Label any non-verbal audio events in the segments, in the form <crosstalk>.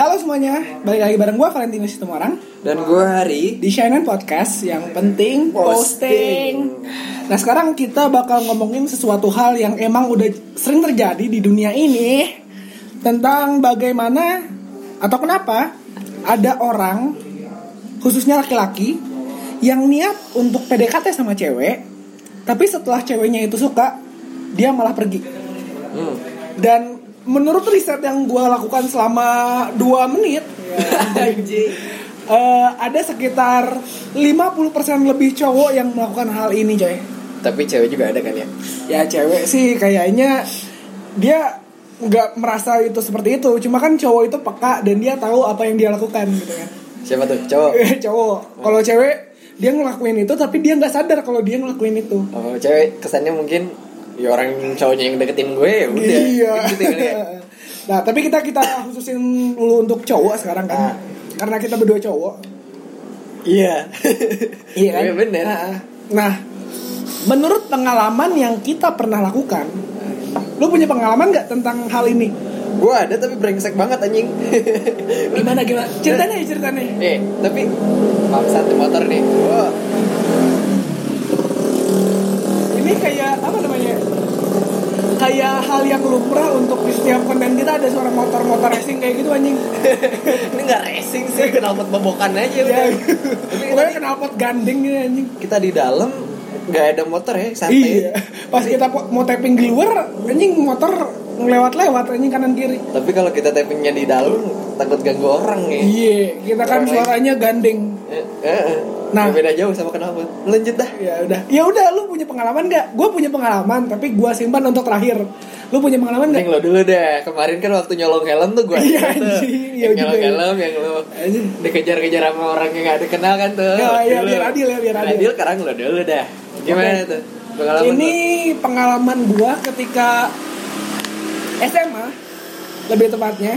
Halo semuanya, balik lagi bareng gue Valentinus Situmorang Dan gue Hari di Shine Podcast yang penting posting. Nah sekarang kita bakal ngomongin sesuatu hal yang emang udah sering terjadi di dunia ini tentang bagaimana atau kenapa ada orang khususnya laki-laki yang niat untuk PDKT sama cewek, tapi setelah ceweknya itu suka, dia malah pergi. hmm. Dan menurut riset yang gue lakukan selama 2 menit Anjing. <laughs> eh, Ada sekitar 50% lebih cowok yang melakukan hal ini coy Tapi cewek juga ada kan ya? Ya cewek sih kayaknya Dia nggak merasa itu seperti itu. Cuma kan cowok itu peka dan dia tahu apa yang dia lakukan gitu kan. Siapa tuh? Cowok? <laughs> Cowok. Kalau cewek dia ngelakuin itu tapi dia nggak sadar kalau dia ngelakuin itu. Oh cewek kesannya mungkin Ya orang cowoknya yang deketin gue ya udah Iya. Gitu kali ya. <laughs> nah, tapi kita kita khususin dulu untuk cowok sekarang kan. Ah. Karena kita berdua cowok. Iya <laughs> Iya kan? Iya bener Nah, Nah, menurut pengalaman yang kita pernah lakukan, lu punya pengalaman nggak tentang hal ini? Gue ada tapi brengsek banget anjing <laughs> Gimana gimana? Ceritanya ya ceritanya. Eh tapi Maaf satu motor nih Wah Ini kayak apa namanya? Kayak hal yang lumrah untuk di setiap konten kita ada suara motor-motor racing kayak gitu anjing. <laughs> Ini gak racing sih Kenapa bobokan aja <laughs> Ya, udah pokoknya knalpot gandeng gitu anjing. Kita di dalam Gak ada motor ya Santai Iya. Pas kita mau tapping di luar, anjing motor ngelewat-lewat anjing kanan kiri. Tapi kalau kita tappingnya di dalam Takut ganggu orang ya Iya, kita kan suaranya gandeng. Eh, eh, eh. Nah. Beda jauh sama kenapa Lanjut dah Ya udah. Ya udah, lu punya pengalaman nggak? Gue punya pengalaman, tapi gue simpan untuk terakhir. Lu punya pengalaman Yang nggak? lo dulu deh Kemarin kan waktu nyolong helm tuh gue Iya. Iya Yang juga nyolong helm Yang lo Anjing. dikejar-kejar sama orang yang gak dikenal kan tuh Ya, ya, biar adil ya, biar adil. Adil sekarang lo dulu dah Gimana Oke. tuh Pengalaman Ini pengalaman gue ketika SMA, lebih tepatnya.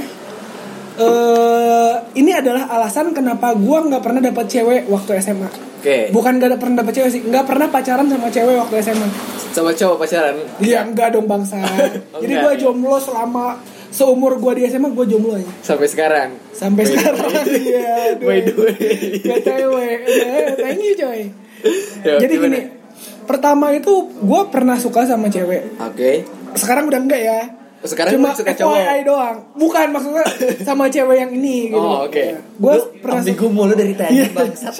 Eh ini adalah alasan kenapa gue nggak pernah dapet cewek waktu SMA. Oke Bukan gak pernah dapet cewek sih, nggak pernah pacaran sama cewek waktu SMA. Sama cowok pacaran Iya enggak dong bangsa. Oh, <laughs> Jadi gue jomblo selama seumur gue di SMA gue jomblo aja. Sampai sekarang Sampai By sekarang. <laughs> Iya. By the way. Gak cewek. Thank you coy. Ya, Jadi gimana? gini. Pertama itu gue pernah suka sama cewek. Oke Sekarang udah enggak ya. Sekarang Cuma suka cowok FYI doang. Bukan maksudnya sama cewek yang ini gitu. Oh oke Gue Lu pernah ambigu mulu dari tadi Iya. bangsat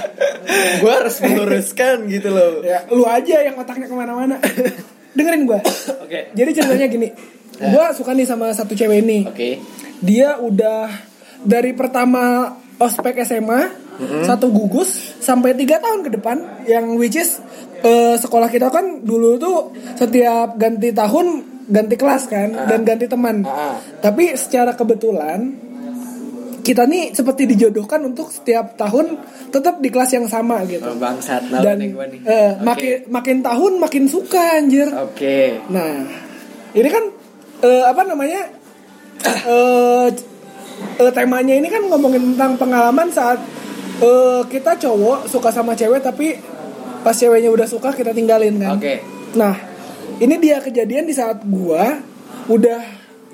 <laughs> Gue harus meluruskan gitu loh Ya, lu aja yang otaknya ke mana-mana. Dengerin gue. Oke Jadi ceritanya gini. Gue suka nih sama satu cewek ini. Oke dia udah dari pertama ospek SMA satu gugus sampai tiga tahun ke depan yang which is eh, sekolah kita kan dulu tuh setiap ganti tahun ganti kelas kan dan ganti teman Ah. tapi secara kebetulan kita nih seperti dijodohkan untuk setiap tahun tetap di kelas yang sama gitu Oh, Bangsat Nah dan nih gue nih eh, Oke. makin makin tahun makin suka anjir Oke Nah, ini kan eh, apa namanya? <coughs> eh eh, temanya ini kan ngomongin tentang pengalaman saat eh, kita cowok suka sama cewek tapi pas ceweknya udah suka kita tinggalin kan. Oke Nah, ini dia kejadian di saat gua udah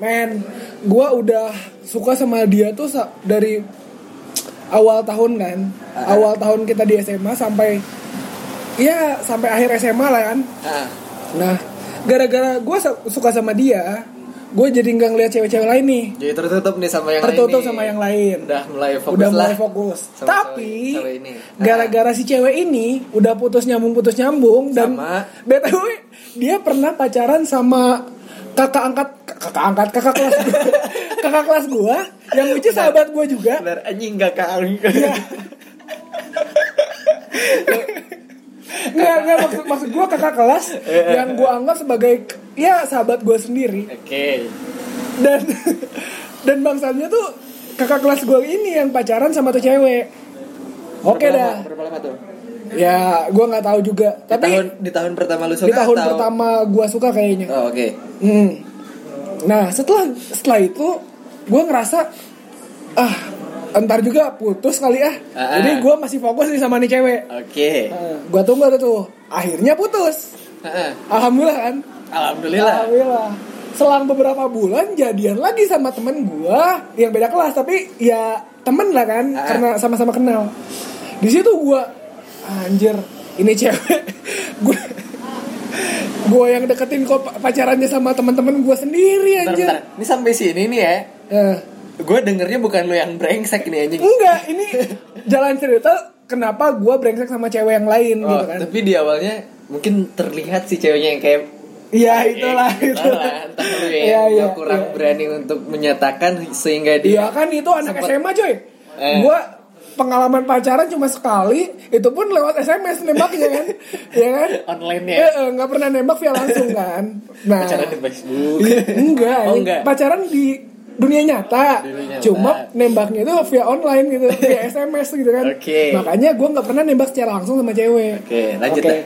men, gua udah suka sama dia tuh dari awal tahun kan. Ah. Awal tahun kita di SMA sampai Iya sampai akhir SMA lah kan. Ah. Nah, gara-gara gue suka sama dia, gue jadi nggak ngeliat cewek-cewek lain nih. Jadi tertutup nih sama yang Tertutup lain sama yang lain. Udah mulai fokus udah lah. mulai fokus. Sama Tapi ini. gara-gara si cewek ini udah putus nyambung putus nyambung dan Sama? btw dia pernah pacaran sama kakak angkat kakak angkat kakak kelas gua, <laughs> kakak kelas gue yang is sahabat gue juga. Benar anjing gak keangkat. <laughs> Iya. Nggak, nggak maksud, maksud gue kakak kelas yang gue anggap sebagai ya sahabat gue sendiri Oke. dan <laughs> dan bangsanya tuh kakak kelas gue ini yang pacaran sama tuh cewek oke Berapa dah Berapa lama tuh? ya gue nggak tahu juga Di tapi tahun di tahun pertama lu suka di tahun atau- pertama gue suka kayaknya Oh, oke. Hmm. Nah setelah setelah itu gue ngerasa entar juga putus kali ah. Ah. Jadi gue masih fokus nih sama nih cewek. Oke. Nah, gue tunggu tuh tuh. Akhirnya putus. Heeh. Alhamdulillah kan. Alhamdulillah. Alhamdulillah. selang beberapa bulan jadian lagi sama temen gue yang beda kelas tapi ya temen lah kan Ah. karena sama-sama kenal di situ gue anjir ini cewek <laughs> gue gue yang deketin kok pacarannya sama teman-teman gue sendiri anjir bentar. Ini sampai sini nih ya. Eh, Gue dengernya bukan lo yang brengsek nih anjing. enggak ini jalan cerita kenapa gue brengsek sama cewek yang lain Oh, gitu kan tapi di awalnya mungkin terlihat si ceweknya yang kayak Iya itulah itu. Entahlah, entah lu ya, Iya, iya, yang kurang iya. berani untuk menyatakan sehingga Iya dia kan itu anak Sempet- SMA coy. Eh. Gua pengalaman pacaran cuma sekali, itu pun lewat SMS nembaknya kan. Iya <laughs> kan? online ya. Eh, eh, nggak pernah nembak via langsung kan. Nah, <laughs> Pacaran di Facebook. Iya, enggak, Oh, enggak. Pacaran di dunia nyata. Dunia nyata. Cuma nembaknya itu via online gitu, via <laughs> SMS gitu kan. Oke. Makanya gua nggak pernah nembak secara langsung sama cewek. Oke, lanjut Oke. deh.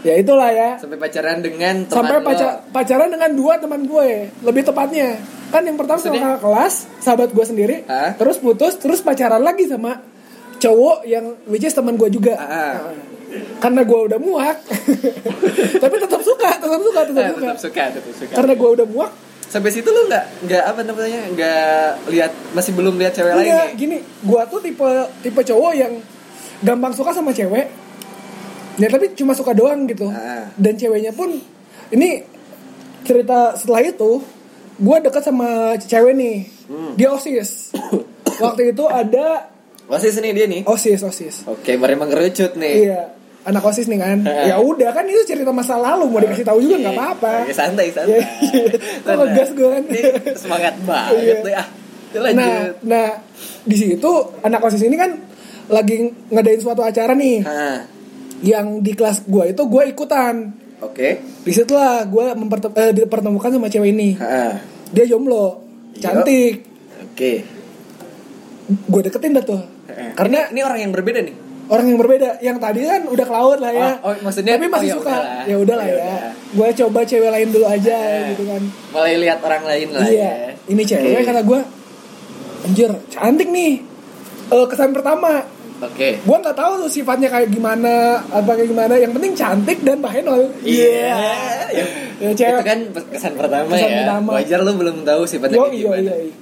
Ya itulah ya. Sampai pacaran dengan teman Sampai lo. paca- pacaran dengan dua teman gue, lebih tepatnya. Kan yang pertama sama Maksudnya? kakak kelas, sahabat gue sendiri, Hah? terus putus, terus pacaran lagi sama cowok yang which is teman gue juga. Ah. Nah, Karena gue udah muak. <laughs> Tapi tetap suka, tetap suka, tetap Ah, suka. tetap suka, tetap suka. Karena gue udah muak, Sampai situ lu nggak nggak apa namanya nggak lihat masih belum lihat cewek lain nih. gini, gue tuh tipe tipe cowok yang gampang suka sama cewek. Ya tapi cuma suka doang gitu. Ah. Dan ceweknya pun ini cerita setelah itu gue deket sama cewek nih. Hmm. Dia OSIS. <coughs> Waktu itu ada Osis nih dia nih. OSIS, OSIS. Oke, baru mengerucut nih. Iya. Anak OSIS nih kan. Ya udah kan itu cerita masa lalu mau dikasih tahu juga nggak apa-apa. Oke, santai, santai. Iya. <laughs> Kok ngegas gue kan. Semangat banget. Ya, lanjut. Nah, nah di situ anak OSIS ini kan lagi ngadain suatu acara nih. Yang di kelas gue itu gue ikutan. Oke. Di situ lah gue eh, dipertemukan sama cewek ini. Dia jomblo, cantik. Oke. Gue deketin dah tuh. Karena ini, ini orang yang berbeda nih. Orang yang berbeda. Yang tadi kan udah ke laut lah ya. Oh, oh, maksudnya- Tapi masih oh, ya suka. udahlah. Ya udah lah Ya ya. Gue coba cewek lain dulu aja Eh. gitu kan. Mulai lihat orang lain lah iya. ya. Ini cewek Oke. kata gue, anjir cantik nih. Eh, kesan pertama, Oke. gue nggak tahu tuh sifatnya kayak gimana, apa kayak gimana. Yang penting cantik dan bahenol. Iya. Ya, Itu cewek. kan kesan pertama Kesan ya. pertama. Wajar lu belum tahu sifatnya Yo, kayak gimana. iya, iya.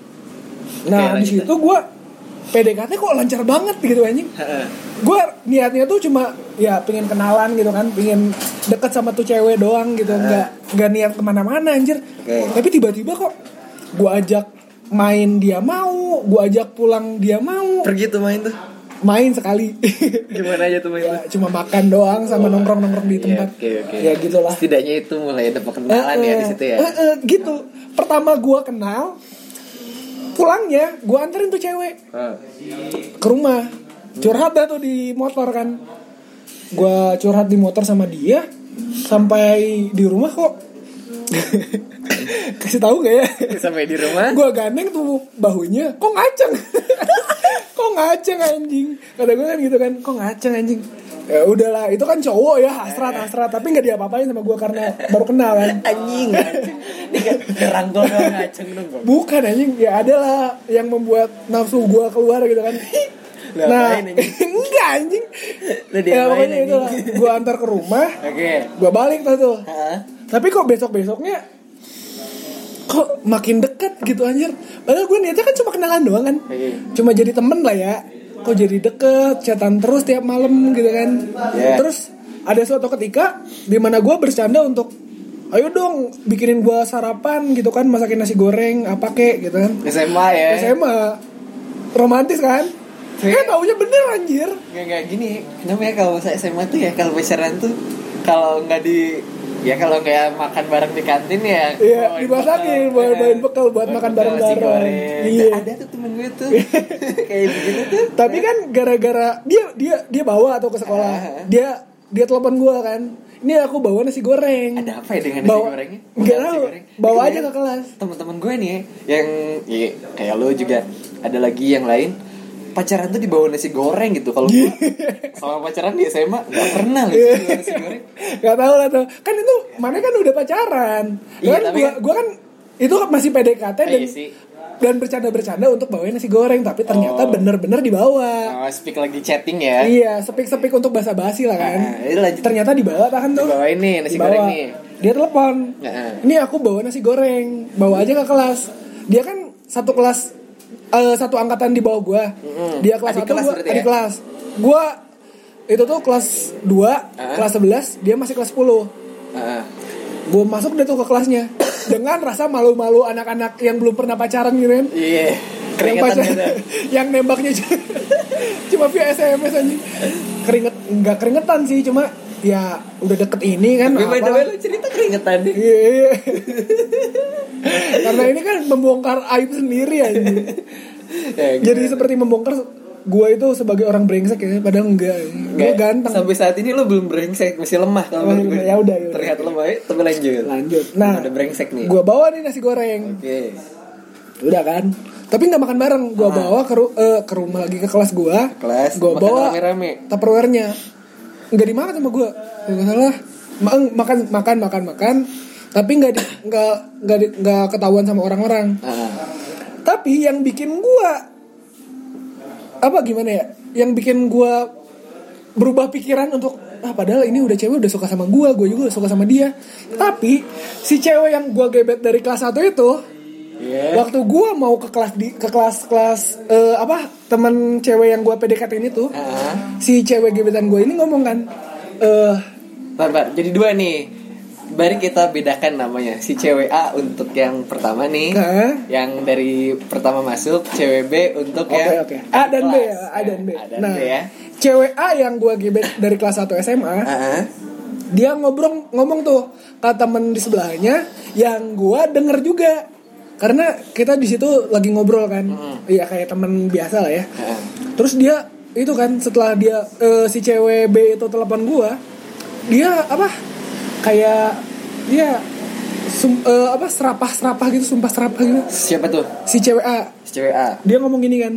Nah, Oke, di situ gue PDKT kok lancar banget gitu anjing. Gue niatnya tuh cuma ya pengen kenalan gitu kan, pengen deket sama tuh cewek doang gitu, nggak nggak niat ke mana-mana anjir. Oke. Tapi tiba-tiba kok gue ajak main dia mau, gue ajak pulang dia mau, Pergi tuh main tuh. main sekali. <laughs> Gimana aja tuh main? ya, cuma makan doang sama nongkrong-nongkrong di tempat. Iya, oke, oke. Ya gitulah. Setidaknya itu mulai ada perkenalan ya di situ ya. Eh, eh, gitu. Pertama gue kenal, pulangnya gue anterin tuh cewek. Ah. ke rumah. Curhat dah tuh di motor kan. Gua curhat di motor sama dia sampai di rumah kok. <laughs> Kasih tahu gak ya? Sampai di rumah. gua gandeng tuh bahunya kok ngaceng? <laughs> Kok ngaceng anjing? Kata gue kan gitu kan kok ngaceng anjing ya udahlah itu kan cowok ya hasrat hasrat tapi nggak diapa-apain sama gua karena baru kenal kan <laughs> Anjing. Doang ngaceng dong. Bang. Bukan anjing, ya ada lah yang membuat nafsu gua keluar gitu kan. Nah, <laughs> enggak anjing. Ya pokoknya itu lah. Gua antar ke rumah, Oke. gua balik tuh tuh. Tapi kok besok-besoknya kok makin deket gitu anjir. Padahal gue niatnya kan cuma kenalan doang kan. Iya. Cuma jadi temen lah ya. Kok jadi deket, chatan terus tiap malam gitu kan. Iya. Terus ada suatu ketika di mana gue bercanda untuk ayo dong bikinin gue sarapan gitu kan masakin nasi goreng apa kek gitu kan SMA ya. SMA romantis kan Iya. eh taunya bener anjir Gak, gak gini namanya kalau saya SMA tuh ya kalau pacaran tuh kalau nggak di ya kalau nggak makan bareng di kantin ya Iya, bawain dimasakin, bawain- ya. bawain bekal buat makan bareng-bareng. goreng. Iya. ada tuh temen gue tuh <laughs> kayak begitu tuh tapi kan gara-gara dia dia dia bawa atau ke sekolah Ah. dia dia telepon gue kan ini aku bawa nasi goreng ada apa ya dengan nasi Bawa- gorengnya nggak tahu. goreng. Bawa aja ke kelas. teman-teman gue nih ya, yang ya, kayak lo juga ada lagi yang lain pacaran tuh dibawa nasi goreng gitu kalau gue <laughs> sama pacaran di SMA nggak <laughs> pernah loh Iya. dibawa nasi goreng Gak tau lah tuh Kan itu Mana kan udah pacaran Iya, kan tapi gua, kan- gua kan itu masih PDKT dan Iya sih. dan bercanda-bercanda untuk bawain nasi goreng tapi ternyata Oh. bener-bener dibawa Oh, speak lagi chatting ya. iya sepik-sepik untuk basa-basi lah kan Nah, itu lanjut. ternyata dibawa kan tuh Dibawain nih nasi Dibawa. goreng nih. dia telepon Nah. ini aku bawa nasi goreng bawa aja ke kelas dia kan satu kelas eh, satu angkatan di bawah gua Mm-mm. dia kelas Adik satu kelas gua berarti adik ya? kelas itu tuh kelas 2 Ah. kelas 11 dia masih kelas 10 Heeh. gue masuk deh tuh ke kelasnya <coughs> dengan rasa malu-malu anak-anak yang belum pernah pacaran gitu kan Iya. yang pacar gitu. <laughs> yang nembaknya cuma <laughs> via SMS aja keringet nggak keringetan sih cuma ya udah deket ini kan Gue by the apa- way lu cerita keringetan nih. Iya, iya. karena ini kan membongkar aib sendiri aja Ya, jadi seperti membongkar gue itu sebagai orang brengsek ya padahal enggak gue Nggak, ganteng Sampai saat ini lu belum brengsek, masih lemah kalau Oh, gue. ya udah, ya. Terlihat lemah, ya, tapi lanjut. lanjut nah Udah brengsek nih. gue bawa nih nasi goreng Oke. udah kan tapi nggak makan bareng gue bawa ke, ru- eh, ke rumah lagi ke kelas gue Kelas, gue bawa rame-rame. tupperware-nya nggak dimakan sama gue nggak salah. Ma- makan makan makan makan. Tapi nggak di nggak nggak ketahuan sama orang-orang. Ah. tapi yang bikin gue apa gimana ya? Yang bikin gue berubah pikiran untuk ah padahal ini udah cewek udah suka sama gue gue juga suka sama dia. Tapi si cewek yang gue gebet dari kelas 1 itu Iya. Waktu gua mau ke kelas di ke kelas kelas eh, apa teman cewek yang gua PDKT ini tuh Ah. si cewek gebetan gue ini ngomong kan eh bentar. Jadi dua nih. Mari kita bedakan namanya. Si cewek A untuk yang pertama nih. Yang dari pertama masuk, cewek B untuk oke yang oke A dan B ya A dan B A dan nah B ya. cewek A yang gua gebet dari kelas 1 SMA Ah. dia ngobrol ngomong tuh ke temen di sebelahnya yang gua denger juga karena kita di situ lagi ngobrol kan iya kayak temen biasa lah ya Ah. terus dia itu kan setelah dia eh, si cewek B itu telepon gua dia apa kayak dia sum- eh, apa serapah serapah gitu sumpah serapah gitu Siapa tuh? si cewek A Si cewek A. dia ngomong gini kan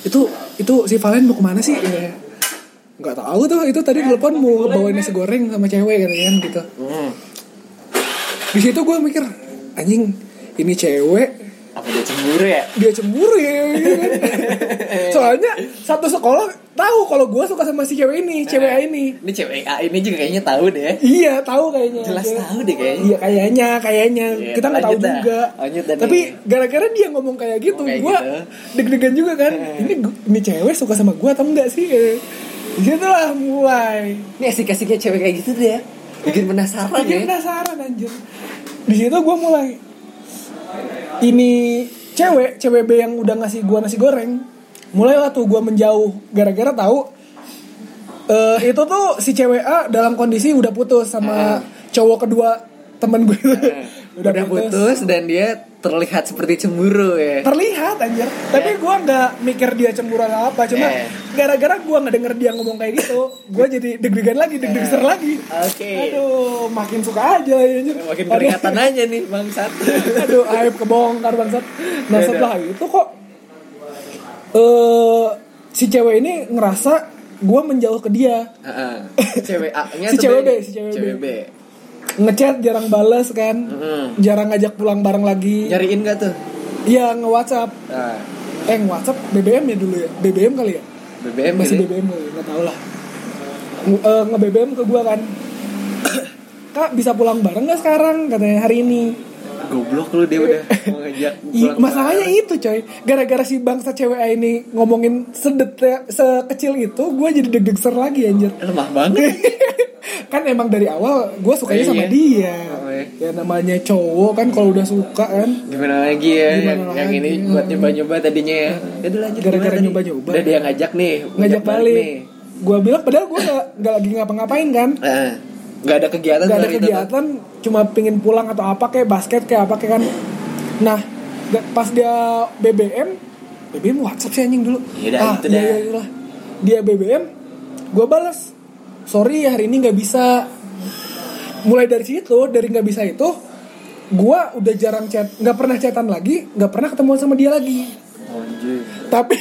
itu itu si Valen mau ke mana sih Ya. nggak tahu tuh itu tadi telepon mau bawain nasi goreng sama cewek katanya gitu Hmm. di situ gue mikir anjing ini cewek Apa dia cemburu ya? dia cemburu ya <laughs> soalnya satu sekolah tahu kalau gue suka sama si cewek ini cewek A ini Ini cewek A ini juga kayaknya tahu deh. iya tahu kayaknya Jelas Dia- tahu deh kayaknya. iya kayaknya kayaknya Iya, kita nggak tahu dah. juga Lanjut dah tapi gara-gara dia ngomong kayak gitu gue gitu. deg-degan juga kan ini gu- ini cewek suka sama gue atau enggak sih gitu lah mulai Ini asik-asiknya cewek kayak gitu deh ya. Bikin penasaran bikin ya. penasaran anjir di situ gue mulai ini cewek cewek B yang udah ngasih gue nasi goreng. Mulailah tuh gue menjauh gara-gara tahu eh itu tuh si cewek A dalam kondisi udah putus sama cowok kedua temen gue itu. <laughs> Udah, putus dan dia terlihat seperti cemburu ya. terlihat anjir tapi gue nggak mikir dia cemburu atau apa cuma Eh. gara-gara gue nggak denger dia ngomong kayak gitu gue jadi deg-degan lagi deg-degan lagi Oke. aduh makin suka aja anjir Makin kelihatan aja nih bangsat. <laughs> Aduh, aib kebongkar bangsat. Nah, setelah itu kok eh si cewek ini ngerasa gue menjauh ke dia. Heeh. <laughs> Cewek A-nya Si atau cewek B? B, si cewek B. B. Ngechat jarang bales kan. Mm. Jarang ngajak pulang bareng lagi. Nyariin gak tuh? Iya, nge-WhatsApp. Nah, Eh, nge-WhatsApp BBM ya dulu ya. BBM kali ya? BBM Masih gitu. BBM kali, enggak tahu lah. Nge- eh, nge-BBM ke gue kan. <coughs> Kak, bisa pulang bareng gak sekarang? Katanya hari ini. Goblok lu dia udah mau ngajak <laughs> pulang masalahnya bareng. itu coy gara-gara si bangsa cewek ini ngomongin sedetek sekecil itu gue jadi deg-deg lagi anjir lemah banget. <laughs> kan emang dari awal gue sukanya sama Iya. dia Oh, iya. ya namanya cowok kan kalau udah suka kan Gimana lagi ya Gimana yang, yang ini buat nyoba-nyoba tadinya ya. Ya udah lanjut Gara-gara nyoba-nyoba. Udah dia ngajak nih, ngajak balik nih. gue bilang padahal gue gak, gak lagi ngapa-ngapain kan Nah, nggak ada kegiatan gak ada soal itu kegiatan cuma pingin pulang atau apa kayak basket kayak apa kayak kan nah pas dia BBM BBM WhatsApp sih anjing dulu Iya dah, ah itu iya, dah. iya, iya lah. dia BBM gue balas sorry hari ini nggak bisa mulai dari situ dari nggak bisa itu gue udah jarang chat nggak pernah chatan lagi nggak pernah ketemu sama dia lagi Anjing. tapi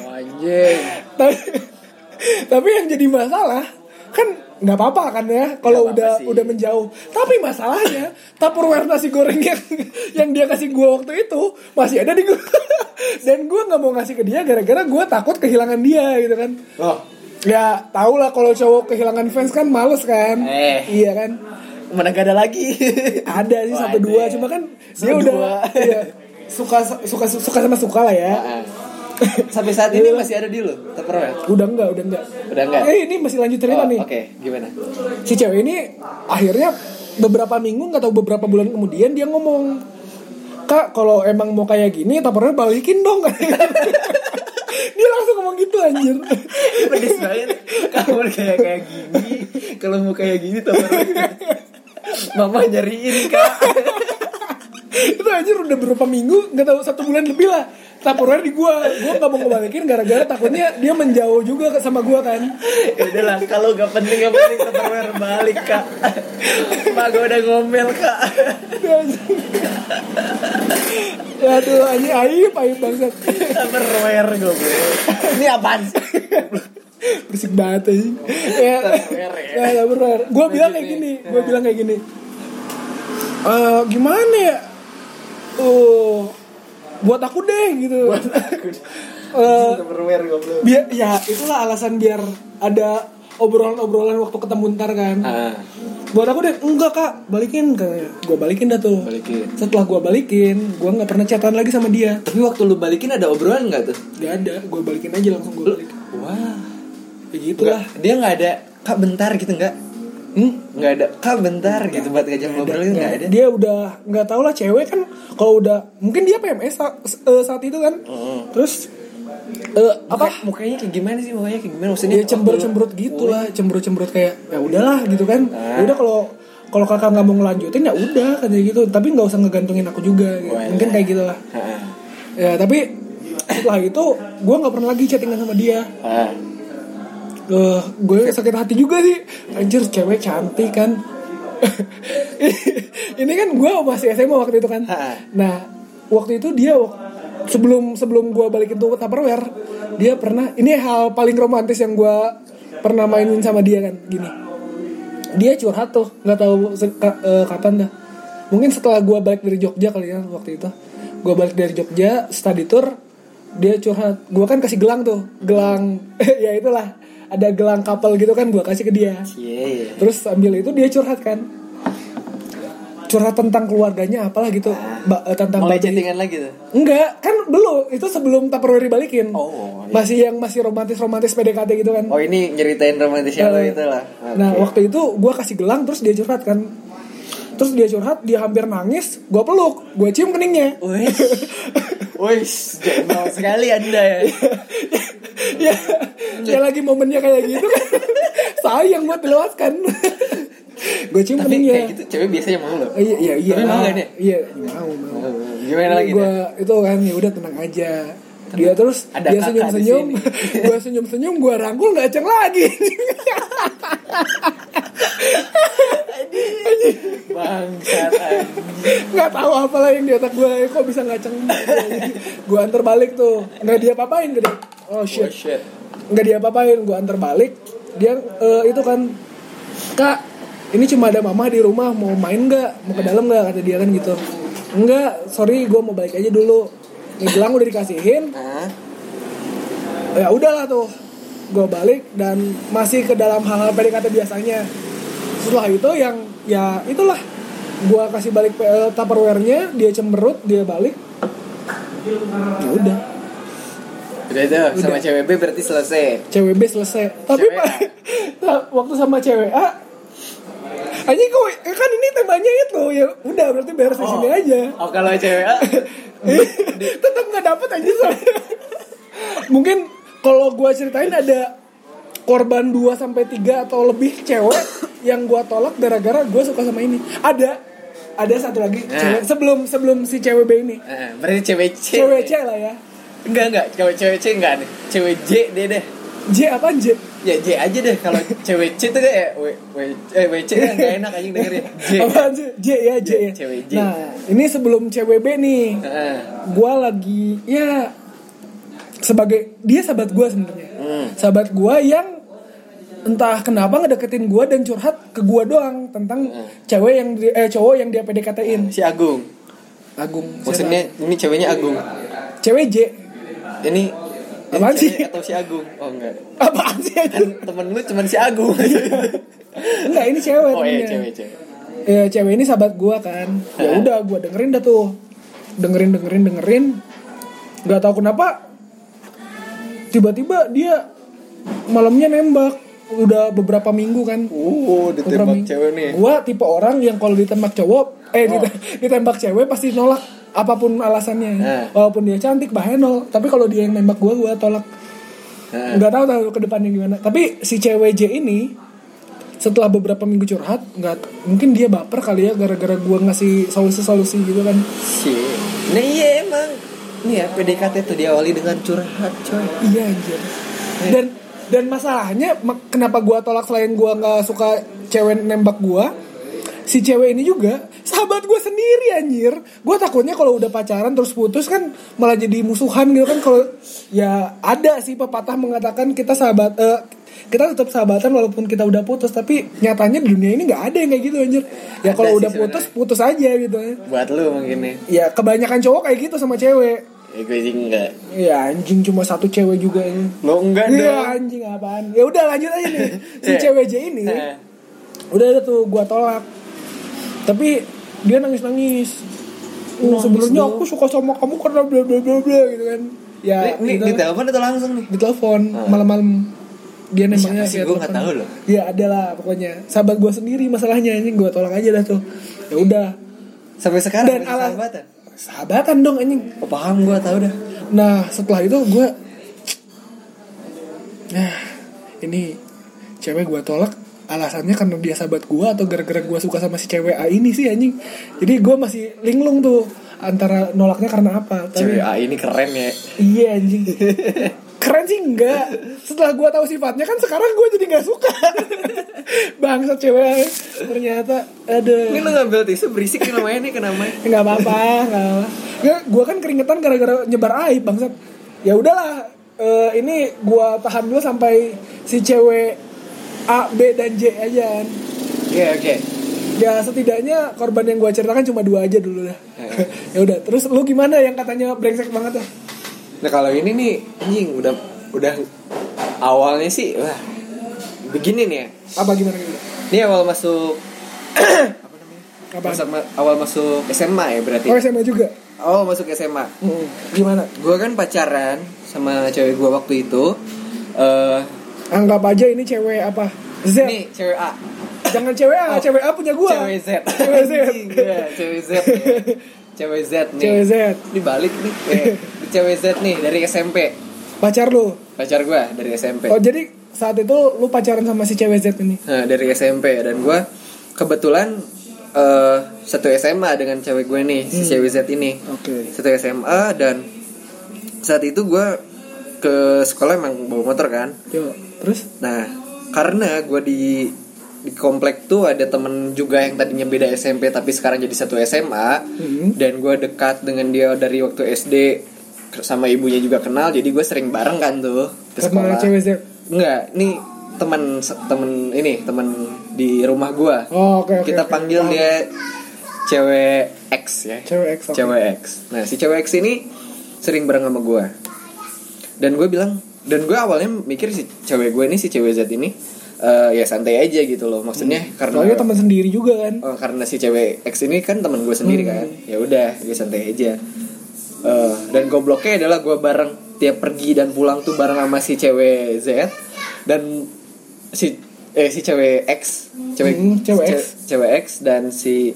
Anjing. <laughs> tapi tapi yang jadi masalah kan nggak apa-apa kan ya kalau udah sih. udah menjauh tapi masalahnya tupperware nasi goreng yang <laughs> yang dia kasih gue waktu itu masih ada di gue <laughs> dan gue nggak mau ngasih ke dia gara-gara gue takut kehilangan dia gitu kan Loh, ya tau lah kalau cowok kehilangan fans kan males kan Eh. iya kan mana gak ada lagi? <laughs> ada sih Oh, satu ada. dua cuma kan dia Satu udah dua. iya, suka suka suka sama suka lah ya. Sampai saat ini masih ada di lo, Tupperware? udah enggak udah enggak Udah enggak? eh ini masih lanjut cerita Oh, nih Oke, gimana? si cewek ini akhirnya beberapa minggu nggak tahu beberapa bulan kemudian dia ngomong kak kalau emang mau kayak gini taparnya balikin dong <laughs> dia langsung ngomong gitu anjir Pedes banget. Kamu kayak kayak gini, kalau mau kayak gini Tupperware. Mama nyariin kak. <laughs> itu anjir udah beberapa minggu nggak tahu satu bulan lebih lah taparnya di gua gua nggak mau ngebalikin gara-gara takutnya dia menjauh juga sama gua kan Ya udahlah, kalau gak penting gak penting Tupperware balik kak. Mak gue udah ngomel kak. aduh anjir aib aib bangsat Tupperware gue. Ini apaan sih? berisik banget aja ya Tupperware ya. ya Tupperware gue bilang kayak gini gue bilang kayak gini Eh gimana ya uh buat aku deh gitu <laughs> Eh, Tupperware goblok. biar ya itulah alasan biar ada obrolan-obrolan waktu ketemu ntar kan Ah, buat aku deh enggak kak balikin katanya gue balikin dah tuh balikin. setelah gue balikin gue nggak pernah chatan lagi sama dia Tapi waktu lu balikin ada obrolan gak tuh? gak ada gue balikin aja langsung gue balikin Wah. ya gitulah Nggak, dia nggak ada kak bentar gitu nggak? Hmm? Nggak ada. Kak bentar gitu buat ngajak ngobrol gitu nggak ada. dia udah nggak tahu lah cewek kan kalau udah mungkin dia PMS saat, eh, saat itu kan. Terus eh, apa? Muka- mukanya kayak gimana sih? Mukanya kayak gimana? Maksudnya? dia cemberut cemberut gitu lah cemberut cemberut kayak ya udahlah gitu kan. Ah. ya udah kalau kalau kakak nggak mau ngelanjutin ya udah katanya gitu. Tapi nggak usah ngegantungin aku juga gitu. Mungkin iya. kayak gitulah. Ah, ya tapi setelah itu gue nggak pernah lagi chattingan sama dia Eh, gue sakit hati juga sih. Anjir cewek cantik kan. <laughs> Ini kan gue masih SMA waktu itu kan. Nah waktu itu dia sebelum sebelum gue balikin tuh Tupperware dia pernah ini hal paling romantis yang gue pernah mainin sama dia kan gini. Dia curhat tuh nggak tahu eh, kapan dah. Mungkin setelah gue balik dari Jogja kali ya waktu itu. Gue balik dari Jogja study tour dia curhat. Gue kan kasih gelang tuh gelang. <laughs> Ya itulah ada gelang couple gitu kan gue kasih ke dia. Iya. terus sambil itu dia curhat kan. Curhat tentang keluarganya apalah gitu. Ba- eh, tentang Mulai chattingan lagi tuh. enggak kan belum itu sebelum Tupperware dibalikin. Oh, iya. masih yang masih romantis romantis PDKT gitu kan. Oh ini nyeritain romantisnya lo Eh, itu lah. Nah waktu itu gue kasih gelang terus dia curhat kan. Terus dia curhat dia hampir nangis Gue peluk Gue cium keningnya. Wih, <laughs> jempol sekali anda ya. Ya, ya lagi momennya kayak gitu kan <laughs> Sayang buat dilewatkan Gue cium Tapi keningnya kayak gitu cewek biasanya mau lo. Oh, Iya iya iya mau? Iya mau mau Gimana lagi nih? itu kan ya udah tenang aja dia terus Ada dia <laughs> senyum senyum gue senyum senyum gue rangkul nggak ceng lagi. Bangsat nggak tahu apa lah yang di otak gue kok bisa ngaceng gue antar balik tuh. Nggak dia apain gitu oh Oh shit. Shit. nggak dia apain gue antar balik. Dia eh, itu kan kak ini cuma ada mama di rumah mau main nggak? Mau ke dalam nggak? kata dia kan gitu. Enggak sorry gue mau balik aja dulu ini gelang udah dikasihin. Hah? ya udahlah tuh. Gue balik dan masih ke dalam hal-hal PDKT biasanya. Setelah itu yang ya itulah. Gue kasih balik eh, tupperware-nya dia cemberut dia balik. Ya udah. Udah itu sama cewek B berarti selesai. CWB selesai. Tapi Cewek. Pak, <laughs> waktu sama cewek A aja kok kan ini temanya itu ya udah berarti beres di sini aja. Oh kalau cewek A, <laughs> <laughs> tetap nggak dapet aja soalnya mungkin kalau gua ceritain ada korban 2 sampai 3 atau lebih cewek yang gua tolak gara-gara gua suka sama ini ada ada satu lagi Nah. cewek sebelum sebelum si cewek B ini Eh, berarti cewek C. cewek C lah ya Enggak enggak, cewek cewek C enggak deh. Cewek J deh deh. J apa J Ya J aja deh kalau cewek C tuh kayak W W eh W C kan gak enak anjing dengerin. J. Apaan sih? J ya J ya Cewek J. nah ini sebelum cewek B nih Heeh. gua lagi ya sebagai dia sahabat gua sebenarnya Hmm. sahabat gua yang entah kenapa ngedeketin gue dan curhat ke gue doang tentang cewek yang eh cowok yang dia PDKT-in Si Agung. Agung Maksudnya ini ceweknya Agung. siapa? cewek J ini Apaan sih? atau si Agung? Oh enggak. apaan sih Kan temen lu cuman si Agung. enggak ini cewek oh iya cewek cewek. ya cewek ini sahabat gue kan ya udah gue dengerin dah tuh dengerin dengerin dengerin nggak tahu kenapa tiba-tiba dia malamnya nembak udah beberapa minggu kan Uh, ditembak cewek nih. Gua tipe orang yang kalau ditembak cowok, eh dit- ditembak cewek pasti nolak apa pun alasannya. Nah. Walaupun dia cantik, bahaya nol. Tapi kalau dia yang nembak gua, gua tolak. Nah. Nggak tahu tahu ke depannya gimana. Tapi si cewek J ini setelah beberapa minggu curhat, nggak mungkin dia baper kali ya gara-gara gua ngasih solusi-solusi gitu kan. Si. Nah iya emang. Nih ya PDKT tuh diawali dengan curhat coy. Iya anjir. Dan dan masalahnya kenapa gua tolak selain gua nggak suka cewek nembak gua si cewek ini juga sahabat gua sendiri anjir. Gua takutnya kalau udah pacaran terus putus kan malah jadi musuhan gitu kan. Kalau ya ada sih pepatah mengatakan kita sahabat eh, kita tetap sahabatan walaupun kita udah putus tapi nyatanya di dunia ini nggak ada yang kayak gitu anjir. Ya kalau sih udah putus putus aja gitu. Ya Buat lu mungkin nih. ya kebanyakan cowok kayak gitu sama cewek. Ya gue sih enggak. ya anjing cuma satu cewek juga ini. Lo enggak Iya dong. anjing apaan? Ya udah lanjut aja nih. <laughs> Si Iya. cewek J ini. Eh. Udah ada tuh gua tolak. Tapi dia nangis-nangis Oh, Nangis sebenarnya dong. aku suka sama kamu karena bla bla bla bla gitu kan. Ya, Ini, ini gitu. di telepon atau langsung nih? di telepon Ah. malam-malam dia nembaknya sih? Gua nggak telepon. tahu loh. Ya ada lah pokoknya. Sahabat gua sendiri masalahnya anjing gua tolak aja dah tuh. Ya udah. Sampai sekarang Dan masih ala- sahabatan. Sahabatan dong anjing. Oh, paham gue tau dah. Nah setelah itu gue Nah ini cewek gue tolak alasannya karena dia sahabat gue atau gara-gara gue suka sama si cewek A ini sih anjing. Jadi gue masih linglung tuh antara nolaknya karena apa Cewek tapi A ini keren ya. iya anjing. <laughs> Keren sih enggak. Setelah gue tahu sifatnya kan sekarang gue jadi nggak suka. <laughs> Bangsat cewek A. ternyata ada Ini lu ngambil tisu berisik nih namanya nih kenapa? <laughs> nggak apa-apa nggak gue kan keringetan gara-gara nyebar aib bangsat. Ya udahlah eh, ini gue tahan dulu sampai si cewek A B dan J aja kan Iya oke. ya setidaknya korban yang gue ceritakan cuma dua aja dulu lah <laughs> ya udah terus lu gimana yang katanya brengsek banget ya Nah kalau ini nih anjing udah udah awalnya sih wah begini nih ya. apa gimana gitu Ini awal masuk <clears throat> apa masa ma- awal masuk SMA ya berarti. oh SMA juga Awal masuk SMA. Mm, gimana Gue kan pacaran sama cewek gue waktu itu. Eh anggap aja ini cewek apa Z ini cewek A. jangan cewek A Oh. cewek A punya gue Cewek Z. cewek Z iya, cewek Z. ya. Cewek Z nih. cewek Z Ini balik nih. Eh, cewek Z nih dari SMP. pacar lu Pacar gue dari SMP. Oh jadi saat itu lu pacaran sama si cewek Z ini? Nah, dari SMP dan gue kebetulan eh, satu SMA dengan cewek gue nih, si cewek Z ini. Oke. Satu SMA dan saat itu gue ke sekolah emang bawa motor kan. Yo, terus? Nah, karena gue di di komplek tuh ada temen juga yang tadinya beda SMP tapi sekarang jadi satu SMA Hmm. dan gue dekat dengan dia dari waktu SD sama ibunya juga kenal jadi gue sering bareng kan tuh ke sekolah. Enggak, ini teman temen ini teman di rumah gua. Oh, oke oke. Kita oke. panggil Paham. dia cewek X ya. cewek X. oke. Cewek X. Nah, si cewek X ini sering bareng sama gua. Dan gue bilang dan gue awalnya mikir si cewek gue ini si cewek Z ini eh, ya santai aja gitu loh. Maksudnya karena Soalnya teman sendiri juga kan. Oh, karena si cewek X ini kan teman gue sendiri Hmm. kan ya udah gue santai aja Eh, dan gobloknya adalah gue bareng tiap pergi dan pulang tuh bareng sama si cewek Z dan si eh si cewek X cewek Hmm, cewek X. ce- cewek X dan si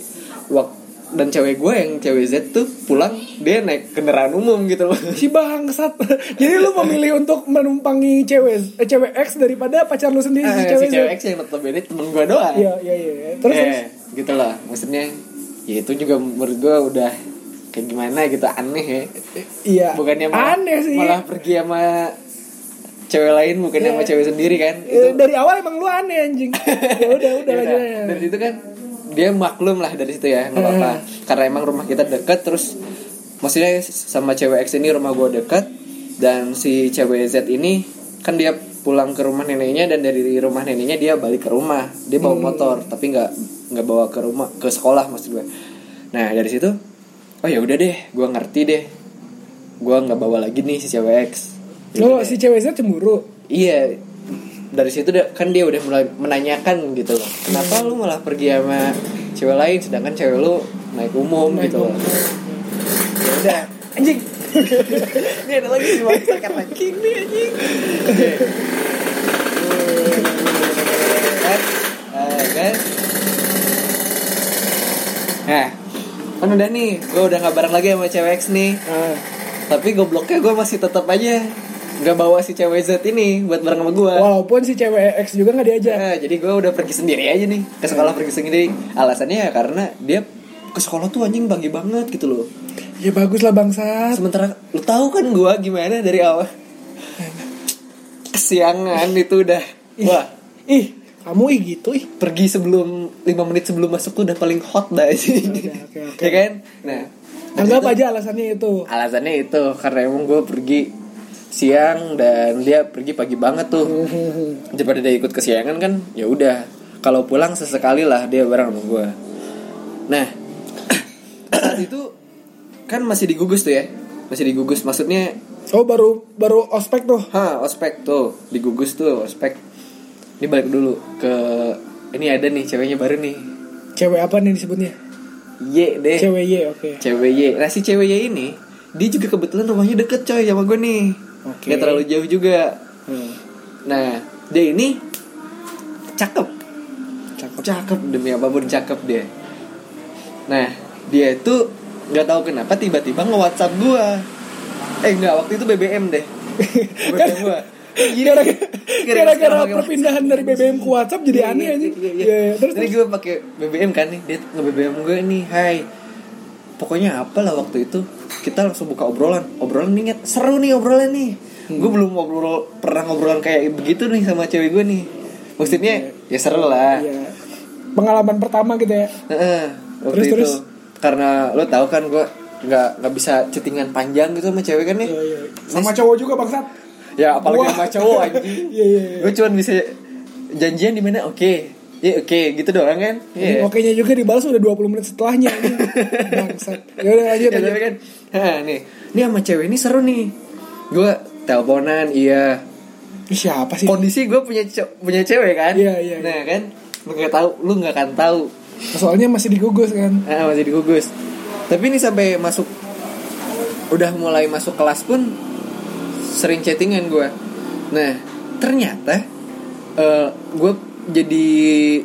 wak dan cewek gue yang cewek Z tuh pulang dia naik kendaraan umum gitu loh Si bangsat. Jadi lu memilih untuk menumpangi cewek eh, cewek X daripada pacar lu sendiri Eh, si si cewek Z. cewek X yang notabene temen gue doang Iya iya iya. Terus, eh, terus gitu lah maksudnya ya itu juga menurut gue udah kayak gimana gitu aneh ya iya. bukannya malah, aneh sih. malah pergi sama cewek lain bukannya sama Iya. cewek sendiri kan Eh, dari awal emang lu aneh anjing. <laughs> ya udah udah Ya lanjut dari situ kan dia maklum lah dari situ ya nggak apa-apa. Karena emang rumah kita deket terus maksudnya sama cewek X ini rumah gue deket dan si cewek Z ini kan dia pulang ke rumah neneknya dan dari rumah neneknya dia balik ke rumah. Dia bawa motor tapi nggak nggak bawa ke rumah ke sekolah maksud gue nah dari situ oh ya udah deh gue ngerti deh. Gue nggak bawa lagi nih si cewek X. Ya Oh, si cewek Z cemburu. iya dari situ dia- kan dia udah mulai menanyakan gitu. Loh kenapa lu malah pergi sama cewek lain sedangkan cewek lu naik umum Naik gitu. loh ya udah. Anjing. <laughs> Ini ada lagi si bangsa kata. King nih anjing. Kan kan nah kan udah nih gue udah gak bareng lagi sama cewek X nih. Ah. tapi gobloknya gue masih tetap aja nggak bawa si cewek Z ini buat bareng sama gue Walaupun si cewek X juga nggak diajak. Nah, jadi gue udah pergi sendiri aja nih ke sekolah pergi sendiri. Alasannya ya karena dia ke sekolah tuh anjing bagi banget gitu loh. Ya bagus lah bangsat. Sementara lu tahu kan gue gimana dari awal. Kesiangan itu udah wah Ih, kamu ih gitu ih. pergi sebelum 5 menit sebelum masuk tuh udah paling hot dah sih. Udah, oke, <laughs> oke. ya kan? Nah, Anggap aja alasannya itu. alasannya itu karena emang gue pergi siang dan dia pergi pagi banget tuh. <laughs> Daripada dia ikut kesiangan kan ya udah. Kalau pulang sesekali lah dia bareng sama gue nah <coughs> saat itu kan masih digugus tuh ya. Masih digugus maksudnya Oh baru baru ospek tuh. ha ospek tuh. Digugus tuh ospek. Ini balik dulu ke ini ada nih ceweknya baru nih. Cewek apa nih disebutnya? Y deh. Cewek Y, oke. cewek Y. Nah si cewek Y ini dia juga kebetulan rumahnya deket coy sama gue nih Oke. Gak terlalu jauh juga Hmm. nah dia ini cakep Cakep. cakep demi apa pun cakep dia nah dia itu nggak tahu kenapa tiba-tiba nge WhatsApp gue eh nggak waktu itu BBM deh <laughs> BBM gue Gara-gara gara-gara perpindahan dari BBM ke WhatsApp jadi aneh aja. Iya, iya, Iya, iya. Terus terus. gue pakai BBM kan nih, dia nge BBM gue nih, hai. Pokoknya apa lah waktu itu kita langsung buka obrolan, obrolan nih Nyet. seru nih obrolan nih. Gue belum ngobrol pernah ngobrolan kayak begitu nih sama cewek gue nih. Maksudnya ya seru lah. Iya. Pengalaman pertama gitu ya. Heeh, waktu Terus, itu terus? karena lo tahu kan gue nggak nggak bisa chattingan panjang gitu sama cewek kan nih. Iya, iya. Sama cowok juga bangsat. Ya apalagi Wah. sama cowok anjing. <laughs> Iya, iya, iya. Gue cuman bisa janjian di mana oke. Ya oke gitu doang kan. Jadi Iya. Oke-nya juga dibalas udah 20 menit setelahnya. <laughs> Bangsat. Ya udah lanjut Ya, lanjut. tapi kan, ha, <laughs> nih, ini sama cewek ini seru nih. Gue teleponan, iya. Siapa sih? Kondisi gue punya punya cewek kan. Iya, iya, Nah kan, lu nggak tahu, lu nggak akan tahu. Soalnya masih digugus kan. Ah, masih digugus. Tapi ini sampai masuk, udah mulai masuk kelas pun sering chattingan gue. Nah, ternyata eh gue jadi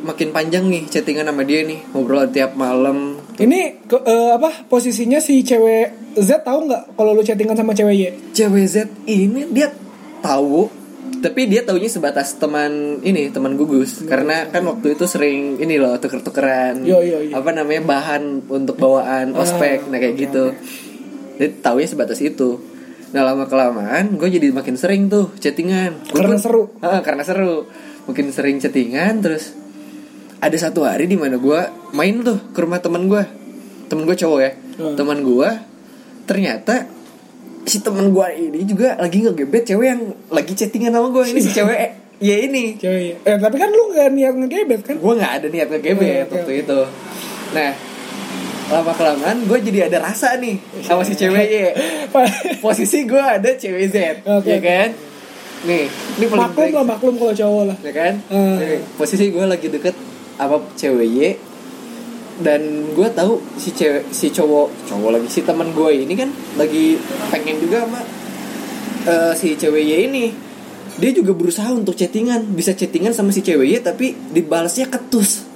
makin panjang nih chattingan sama dia nih ngobrol tiap malam. Ini ke, eh, apa posisinya si cewek Z tahu nggak kalau lu chattingan sama cewek Y? cewek Z ini dia tahu tapi dia taunya sebatas teman ini teman gugus. Karena kan waktu itu sering ini loh tuker-tukeran. Yo, yo, yo. apa namanya bahan untuk bawaan ospek Ah, nah kayak oke, gitu. dia taunya sebatas itu. Nah lama kelamaan gue jadi makin sering tuh chattingan. Gua Karena tuh- seru. Ah, karena seru makin sering chattingan terus ada satu hari di mana gue main tuh ke rumah teman gue temen gue cowok ya Hmm. teman gue ternyata si temen gue ini juga lagi ngegebet cewek yang lagi chattingan sama gue ini si cewek <laughs> ya ini Cewek Y. Eh tapi kan lu nggak niat ngegebet kan? gue nggak ada niat ngegebet oke, waktu oke. itu nah lama kelamaan gue jadi ada rasa nih sama si cewek ya <laughs> posisi gue ada cewek Z Oke, ya oke. kan nih ini paling maklum lah maklum kalau cowok lah. ya kan Hmm. Nih, posisi gue lagi deket apa cewek Y dan gue tahu si cewek si cowok cowok lagi si teman gue ini kan lagi pengen juga sama eh, si cewek Y ini dia juga berusaha untuk chattingan bisa chattingan sama si cewek Y tapi dibalasnya ketus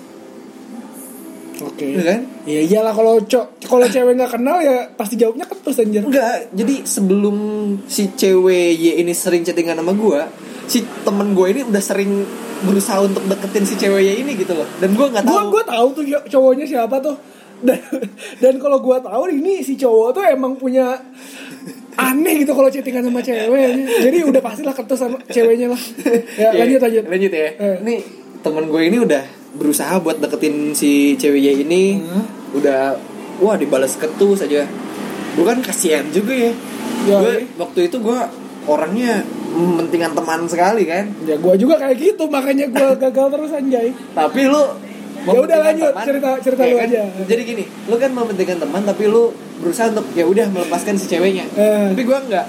Oke. Iya kan? Iya iyalah kalau cowok kalau cewek nggak kenal ya pasti jawabnya ketus anjir. enggak jadi sebelum si cewek Y ini sering chattingan sama gue si temen gue ini udah sering berusaha untuk deketin si cewek Y ini gitu loh dan gue nggak tahu gua tahu tuh cow- cowoknya siapa tuh. Dan dan kalau gua tahu ini si cowok tuh emang punya aneh gitu kalau chattingan sama cewek. Jadi udah pastilah ketus sama ceweknya lah. Ya Iya, lanjut lanjut. lanjut ya Eh. nih temen gue ini udah berusaha buat deketin si cewek ini Hmm. udah wah dibalas ketus aja gue kan kasihan juga ya Ya, gue iya. waktu itu gue orangnya mementingkan teman sekali kan Ya gue juga kayak gitu makanya gue <laughs> gagal terus anjay. tapi lu Ya udah, lanjut, cerita- cerita Ya lu kan? aja. jadi gini lu kan mementingkan teman tapi lu berusaha untuk ya udah melepaskan si ceweknya Eh. tapi gua enggak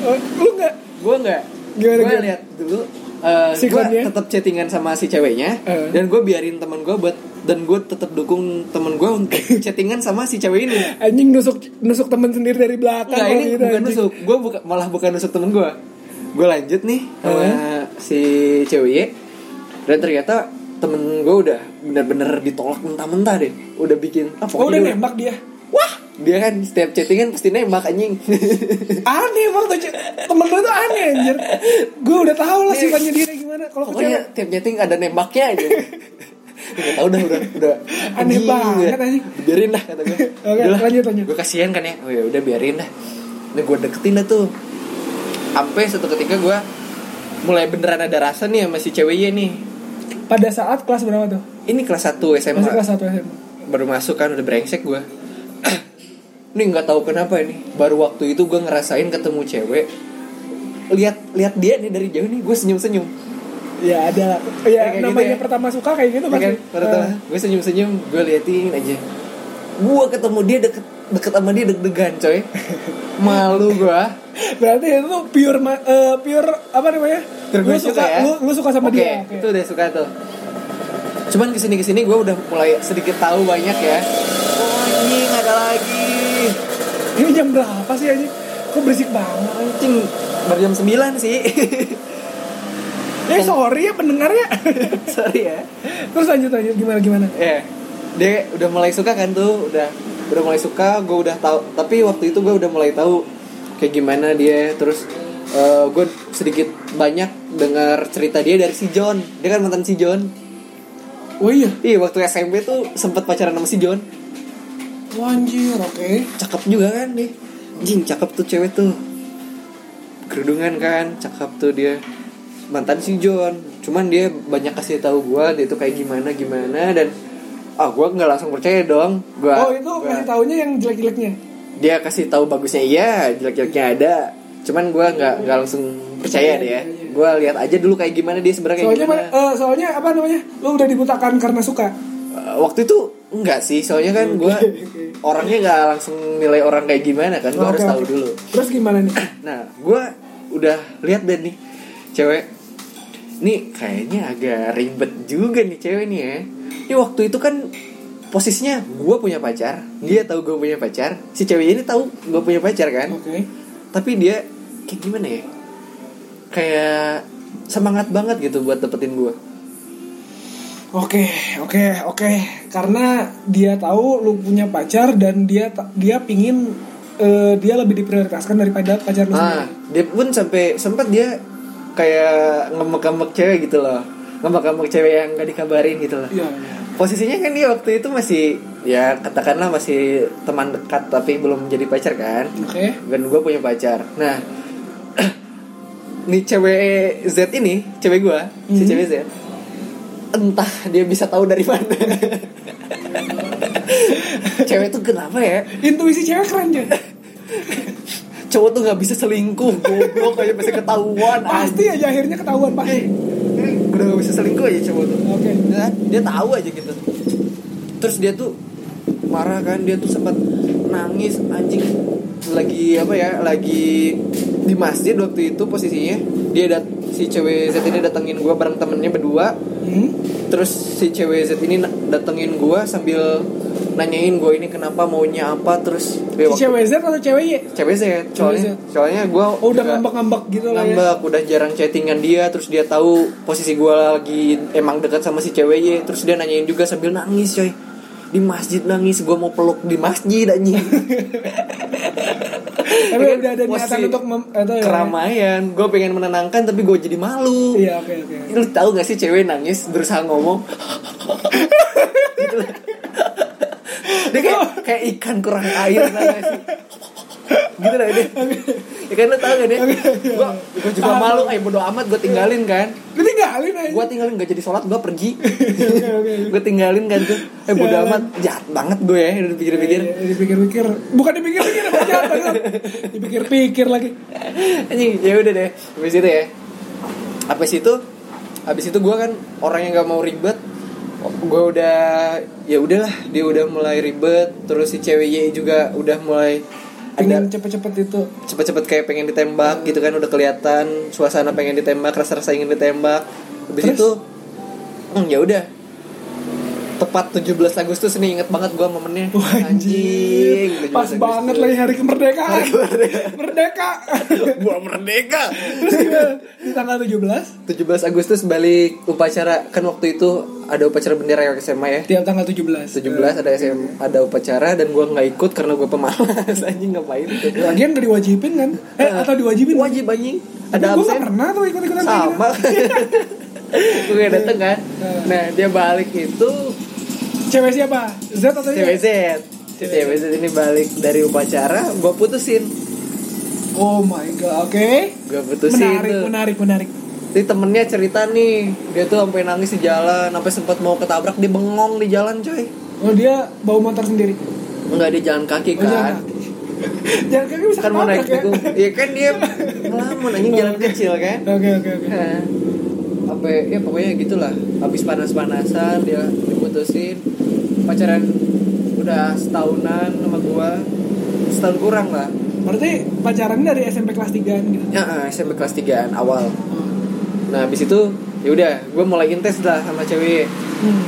Oh, lu nggak? gua enggak Gimana, gua gimana? lihat dulu eh, gue Sikonnya? tetap chattingan sama si ceweknya Eh. dan gue biarin teman gue buat dan gue tetap dukung teman gue untuk <laughs> chattingan sama si cewek ini Anjing nusuk nusuk temen sendiri dari belakang. Kalau ini gitu, bukan anjing. nusuk. Gue buka, malah bukan nusuk temen gue. Gue lanjut nih sama si cewek Y. Dan ternyata temen gue udah bener-bener ditolak mentah-mentah deh. Udah bikin. Ah, Oh udah nembak dia. Dia kan setiap chattingan pasti nembak anjing. <laughs> Aneh emang tuh temen gue tuh aneh anjir. Gue udah tahu lah sifatnya dia gimana. Kalau pokoknya tiap chatting ada nembaknya aja. Gak tau udah udah udah Aneh banget, ya. anjing. Biarin dah kata gue. <laughs> Oke, lanjut, lanjut. Gue kasihan kan ya. Oh ya udah biarin dah. Nah gue deketin dah tuh. Sampai satu ketika gue mulai beneran ada rasa nih sama si cewek Y nih. pada saat kelas berapa tuh? Ini kelas 1 SMA. Masih kelas 1 SMA. Baru masuk kan udah brengsek gue. Ini nggak tahu kenapa ini. Baru waktu itu gue ngerasain ketemu cewek. Lihat lihat dia nih dari jauh nih gue senyum-senyum. Ya ada Kayak ya gitu namanya ya. pertama suka kayak gitu Ya kan? Pertama, Eh, gue senyum-senyum, gue liatin aja. Gue ketemu dia deket deket sama dia deg-degan coy. <laughs> Malu gue. berarti itu pure eh, pure apa namanya? Lu gue suka ya. lu, lu suka sama Oke, dia. Oke. Itu udah suka tuh. Cuman ke sini ke sini gue udah mulai sedikit tahu banyak ya. Oh anjing ada lagi. Ini jam berapa sih anjing? Kok berisik banget? Anjing baru jam 9 sih. Eh sorry ya pendengarnya. <laughs> Sorry ya. Terus lanjut lanjut gimana gimana? Ya, dia udah mulai suka kan tuh, udah udah mulai suka, gue udah tahu. Tapi waktu itu gue udah mulai tahu kayak gimana dia. Terus eh, gue sedikit banyak dengar cerita dia dari si John. Dia kan mantan si John. Oh iya. Iya, waktu SMP tuh sempet pacaran sama si John. Anjir, oke. Cakep juga kan dia. Jing, cakep tuh cewek tuh. Kerudungan kan, cakep tuh dia. Mantan si John. Cuman dia banyak kasih tahu gue dia tuh kayak gimana gimana dan ah gue nggak langsung percaya dong. Gua, Oh itu gua- kasih taunya yang jelek-jeleknya. dia kasih tahu bagusnya iya jelek-jeleknya ada cuman gue nggak nggak langsung percaya deh ya gue lihat aja dulu kayak gimana dia sebenarnya Soalnya gimana eh, soalnya apa namanya? Lu udah dibutakan karena suka. Eh, waktu itu enggak sih soalnya kan gue orangnya nggak langsung nilai orang kayak gimana kan gue harus Oke, tahu dulu. Terus gimana nih? nah gue udah lihat deh nih cewek. Nih kayaknya agak ribet juga nih cewek nih ya. Ini waktu itu kan posisinya gue punya pacar dia tahu gue punya pacar si cewek ini tahu gue punya pacar kan. Oke. tapi dia kayak gimana ya? Kayak semangat banget gitu buat dapetin gue Oke, oke, oke. Karena dia tahu lu punya pacar dan dia dia pingin eh, dia lebih diprioritaskan daripada pacar lu ah sendiri. dia pun sampai sempat dia kayak ngemek-ngemek cewek gitu loh ngemek-ngemek cewek yang gak dikabarin gitu loh Iya. iya. posisinya kan dia waktu itu masih ya katakanlah masih teman dekat tapi belum jadi pacar kan Oke. dan gue punya pacar nah <clears throat> nih cewek Z ini cewek gue si Mhm. cewek Z entah dia bisa tahu dari mana cewek tuh kenapa ya Intuisi cewek keren aja. cowok tuh nggak bisa selingkuh goblok aja bisa ketahuan Pasti aja akhirnya ketahuan pasti. anjing. udah gak bisa selingkuh aja cowok tuh Oke. dia, dia tahu aja gitu terus dia tuh marah kan dia tuh sempat nangis anjing lagi apa ya lagi di masjid waktu itu posisinya dia dat si cewek Z ini datengin gua bareng temennya berdua Hmm? terus si cewek Z ini datengin gua sambil nanyain gua ini kenapa maunya apa terus Si waktu- cewek Z atau cewek Y? cewek Z soalnya soalnya gua Oh udah juga- ngambek-ngambek gitu lah ya. ngambek udah jarang chattingan dia terus dia tahu posisi gue lagi emang dekat sama si cewek terus dia nanyain juga sambil nangis coy di masjid nangis gue mau peluk di masjid anjing <laughs> Tapi Ya kan, udah ada niatan untuk mem, atau ya. keramaian gue pengen menenangkan tapi gue jadi malu Iya, oke oke. lu tahu gak sih cewek nangis berusaha ngomong gitu lah. <laughs> dia kayak kayak ikan kurang air gak sih gitu lah dia ya kan lu tau gak dia gue gue juga malu kayak bodo amat gue tinggalin kan? Lu tinggalin aja. gue tinggalin gak jadi sholat gue pergi. Gue tinggalin kan tuh eh bodo amat jahat banget gue ya udah dipikir-pikir. Iya, Dipikir-pikir. Bukan dipikir-pikir apa <laughs> jahat. Dipikir-pikir lagi. Anjing ya udah deh habis itu ya. Habis itu habis itu gue kan orang yang gak mau ribet. Gue udah ya udahlah dia udah mulai ribet. Terus si cewek Y juga udah mulai pengen cepet-cepet itu. Cepet-cepet kayak pengen ditembak gitu kan udah kelihatan suasana pengen ditembak rasa-rasa ingin ditembak. Habis Terus? itu hmm, ya udah tepat 17 Agustus nih inget banget gue momennya Wah, anjir. 17 Pas Agustus. banget lagi hari kemerdekaan. Merdeka. <laughs> gua merdeka Terus? Di tanggal 17 17 Agustus balik upacara kan waktu itu ada upacara bendera yang SMA ya tiap tanggal 17. 17 ada SM ada upacara dan gua nggak ikut karena gue pemalas <laughs> anjing ngapain Lagian gak diwajibin kan? Eh atau diwajibin? wajib anjing Ada gue absen pernah tuh ikut-ikutan sama <laughs> gue gak dateng kan nah dia balik itu gitu. Cewek siapa? Z atau cewek? Z si cewek Z ini balik dari upacara gue putusin Oh my god, oke. gue putusin Menarik, tuh menarik, menarik. Jadi temennya cerita nih dia tuh sampai nangis di jalan sampai sempat mau ketabrak dia bengong di jalan coy Oh dia bawa motor sendiri. Enggak dia jalan kaki Oh, jalan kan kaki. <laughs> Jalan kaki bisa kan mau naik ya? tikung ya kan dia <laughs> melamun anjing jalan kecil kan Oke, oke, oke. Apa ya pokoknya gitulah. Habis panas-panasan dia diputusin. Pacaran udah setahunan sama gua. Setahun kurang lah. Berarti pacaran dari SMP kelas 3 gitu. ya eh, SMP kelas 3 awal. Nah habis itu ya udah gue mulai intens lah sama cewek. Hmm.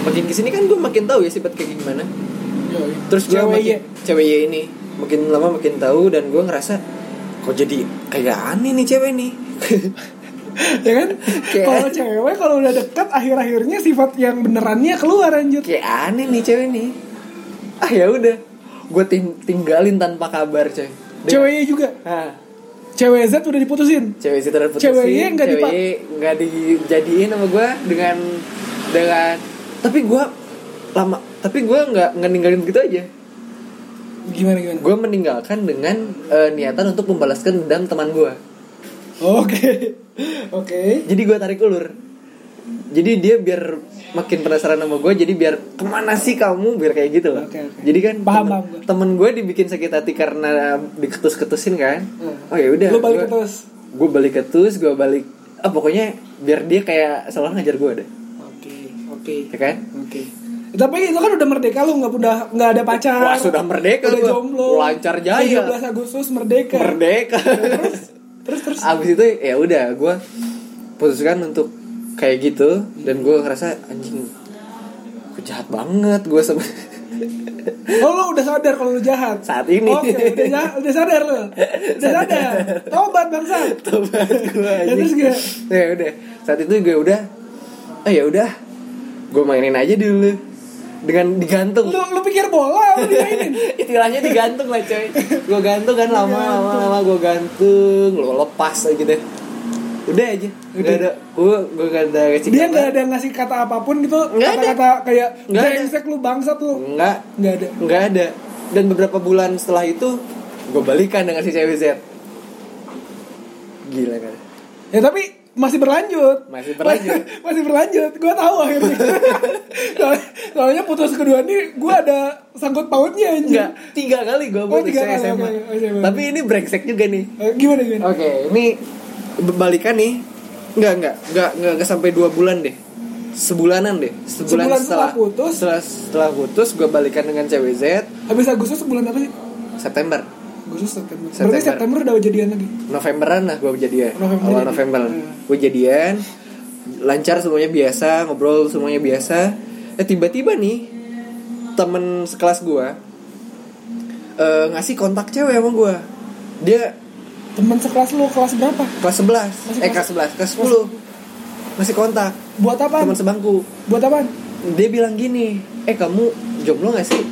makin ke sini kan gue makin tahu ya sifat kayak gimana. Yoi. terus gue Cewek makin Y. cewek Y ini makin lama makin tahu dan gue ngerasa kok jadi kayak aneh nih cewek nih <laughs> <laughs> ya kan? Kayak- Kalau cewek kalau udah dekat akhir-akhirnya sifat yang benerannya keluar anjir. kayak aneh nih cewek nih ah ya udah gue ting- tinggalin tanpa kabar coy Dia- Cewek Y juga. ah, Cewek Z udah diputusin. cewek situ udah putusin Cewek Y nggak cewek dipak- nggak dijadiin sama gue dengan dengan tapi gue lama tapi gue nggak nggak ninggalin gitu aja Gimana gimana? gue meninggalkan dengan eh, niatan untuk membalaskan dendam teman gue Oke. Oke. jadi gue tarik ulur jadi dia biar makin penasaran sama gue jadi biar ke mana sih kamu biar kayak gitu loh Oke, oke. jadi kan Paham, temen, paham gue. temen gue dibikin sakit hati karena diketus-ketusin kan Hmm. oh ya udah Lu balik gua- terus. gue balik ketus gue balik ah pokoknya biar dia kayak seolah ngajar gue deh Oke. Oke. ya kan Oke. Tapi itu kan udah merdeka lu nggak udah nggak ada pacar. Wah, sudah merdeka Udah gua. jomblo. Lancar jaya. 17 Agustus merdeka. merdeka Terus <laughs> terus. abis itu ya udah gue putuskan untuk kayak gitu dan gue ngerasa anjing gue jahat banget gue sama Oh lu udah sadar kalau lu jahat Saat ini. Oke udah, ja- udah sadar lu Udah sadar Tobat bangsa tobat gue Ya, terus gimana? ya udah saat itu gue udah eh ya udah gue mainin aja dulu dengan digantung Lu, lu pikir bola lu dimainin <laughs> istilahnya digantung lah coy gue gantung kan lama lama lama gue gantung lo lepas aja deh udah aja Udah. ada gue gue gak ada kasih Dia nggak ada ngasih kata apa pun gitu Nggak ada. Kata-kata kayak Nggak ada. Brengsek lu bangsat lu Enggak, Nggak ada nggak ada. Dan beberapa bulan setelah itu, gue balikan dengan si cewek Z. Gila kan? Ya tapi masih berlanjut Masih berlanjut. <laughs> masih berlanjut gue tahu akhirnya <laughs> Soalnya- soalnya putus kedua nih gue ada sangkut pautnya anjing Enggak, tiga kali gue Oh, putus tiga saya kali, SMA. oke. Tapi ini brengsek juga nih. Eh, gimana gimana Oke, ini balikan nih. Enggak, enggak, enggak, enggak, enggak sampai dua bulan deh. Sebulanan deh. Sebulan, Sebulan setelah putus? Setelah, setelah putus, gue balikan dengan cewek Z habis Agustus bulan apa sih September. Agustus September. September. Berarti September udah jadian lagi. Novemberan lah gue jadian November awal jadi. November Hmm. gue jadian lancar semuanya biasa ngobrol semuanya biasa eh tiba-tiba nih temen sekelas gue eh, ngasih kontak cewek sama gue dia Teman sekelas lu kelas berapa? kelas 11 Masih eh kelas- kelas 11 kelas 10 masih kontak Buat apa? teman sebangku Buat apa? dia bilang gini eh kamu jomblo gak sih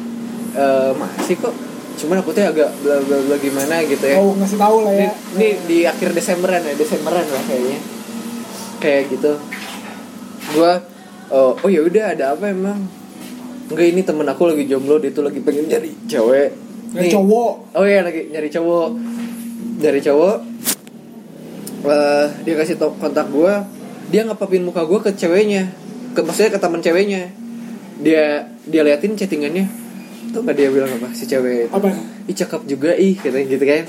Eh, masih kok cuman aku tuh agak bla bla bla gimana gitu ya. Oh ngasih tahu lah ya. ini di akhir Desemberan ya Desemberan lah kayaknya. Kayak gitu. Gua oh, oh ya udah ada apa emang? Enggak ini temen aku lagi jomblo dia tuh lagi pengen nyari cewek. Nyari cowok. oh iya lagi nyari cowok. Nyari cowok. Eh, dia kasih kontak gua. Dia ngapapin muka gua ke ceweknya. Ke maksudnya ke teman ceweknya. Dia dia liatin chattingannya tuh nggak dia bilang apa si cewek itu Apa? ih cakep juga ih katanya gitu kan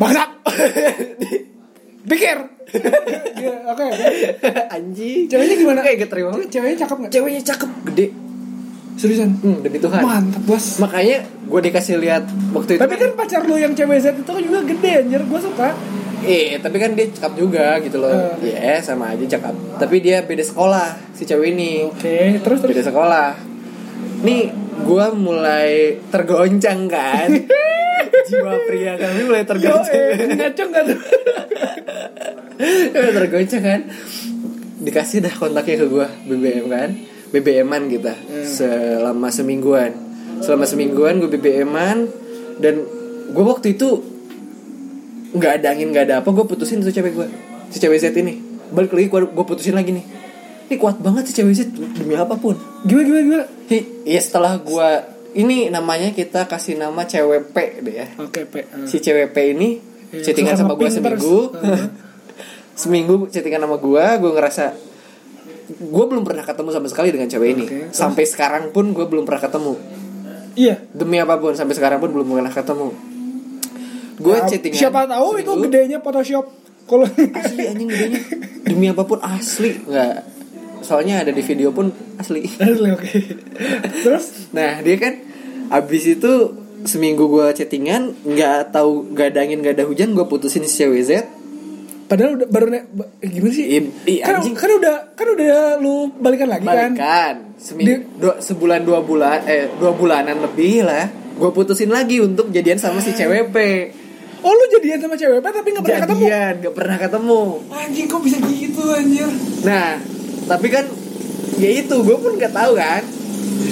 Bangsat. <laughs> Pikir. <laughs> Iya, Oke. Anjing. Ceweknya gimana? Eh, gak terima banget. Ceweknya cakep nggak? Ceweknya cakep, gede. Seriusan. Hmm, demi Tuhan. Mantap bos. Makanya gue dikasih lihat waktu itu Tapi kan pacar lu yang cewek Z itu kan juga gede anjir, gue suka. Eh, tapi kan dia cakep juga gitu loh. Eh. Iya, sama aja cakep. Tapi dia beda sekolah si cewek ini. Oke, terus terus. Beda sekolah. Nih, gue mulai tergoncang kan. <laughs> Jiwa pria kami mulai Yo, tergoncang. eh, ngaco nggak tuh? <laughs> Mulai tergoncang kan. Dikasih dah kontaknya ke gue BBM kan. BBM-an kita selama semingguan. Selama semingguan gue BBM-an dan gue waktu itu nggak ada angin nggak ada apa gue putusin tuh cewek gue si cewek Z ini balik lagi gue putusin lagi nih ini kuat banget si cewek Z demi apa pun. Gimana gimana gimana? Hi, ya setelah gue ini namanya kita kasih nama cewek P deh ya. Oke, P. si cewek P ini Iya, chattingan sama sama gue seminggu. <laughs> Seminggu chattingan sama gue gue ngerasa gue belum pernah ketemu sama sekali dengan cewek ini. Terus? sampai sekarang pun gue belum pernah ketemu. Iya. demi apa pun sampai sekarang pun belum pernah ketemu. Gue Nah, chattingan Siapa tahu itu gedenya Photoshop. Kalau asli anjing gedenya. Demi apa pun asli. Nggak soalnya ada di video pun asli <laughs> Asli, oke. Terus nah dia kan abis itu seminggu gue chattingan nggak tahu gak ada angin gak ada hujan gue putusin si cewek Z padahal udah baru ne- ba- eh, gimana sih? Ih, ih, kan, anjing. kan udah kan udah lu balikan lagi kan? balikan seminggu Di- dua- sebulan dua bulan eh dua bulanan lebih lah gue putusin lagi untuk jadian sama si cewek P Oh lu jadian sama cewek P tapi gak pernah ketemu? jadian gak pernah ketemu Anjing kok bisa gitu anjir? nah tapi kan ya itu gue pun gak tahu kan.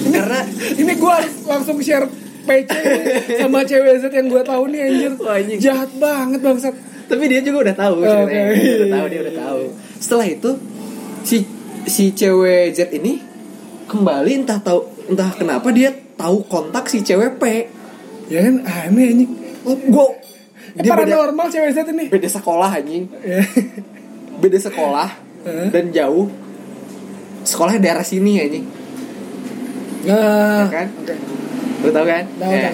Karena <laughs> Ini gue langsung share PC ini sama cewek Z yang gue tahu nih anjir. Jahat banget bangsat. tapi dia juga udah tahu Oh, dia udah tahu dia udah tahu. Setelah itu si si cewek Z ini kembali entah tahu entah kenapa dia tahu kontak si cewek P. Ya kan aneh anjing. gue Eh, dia beda, cewek Z ini. beda sekolah anjing. <laughs> Beda sekolah dan jauh sekolahnya daerah sini anjing Nah, Ya. Kan? oke. lu tau kan? Ya.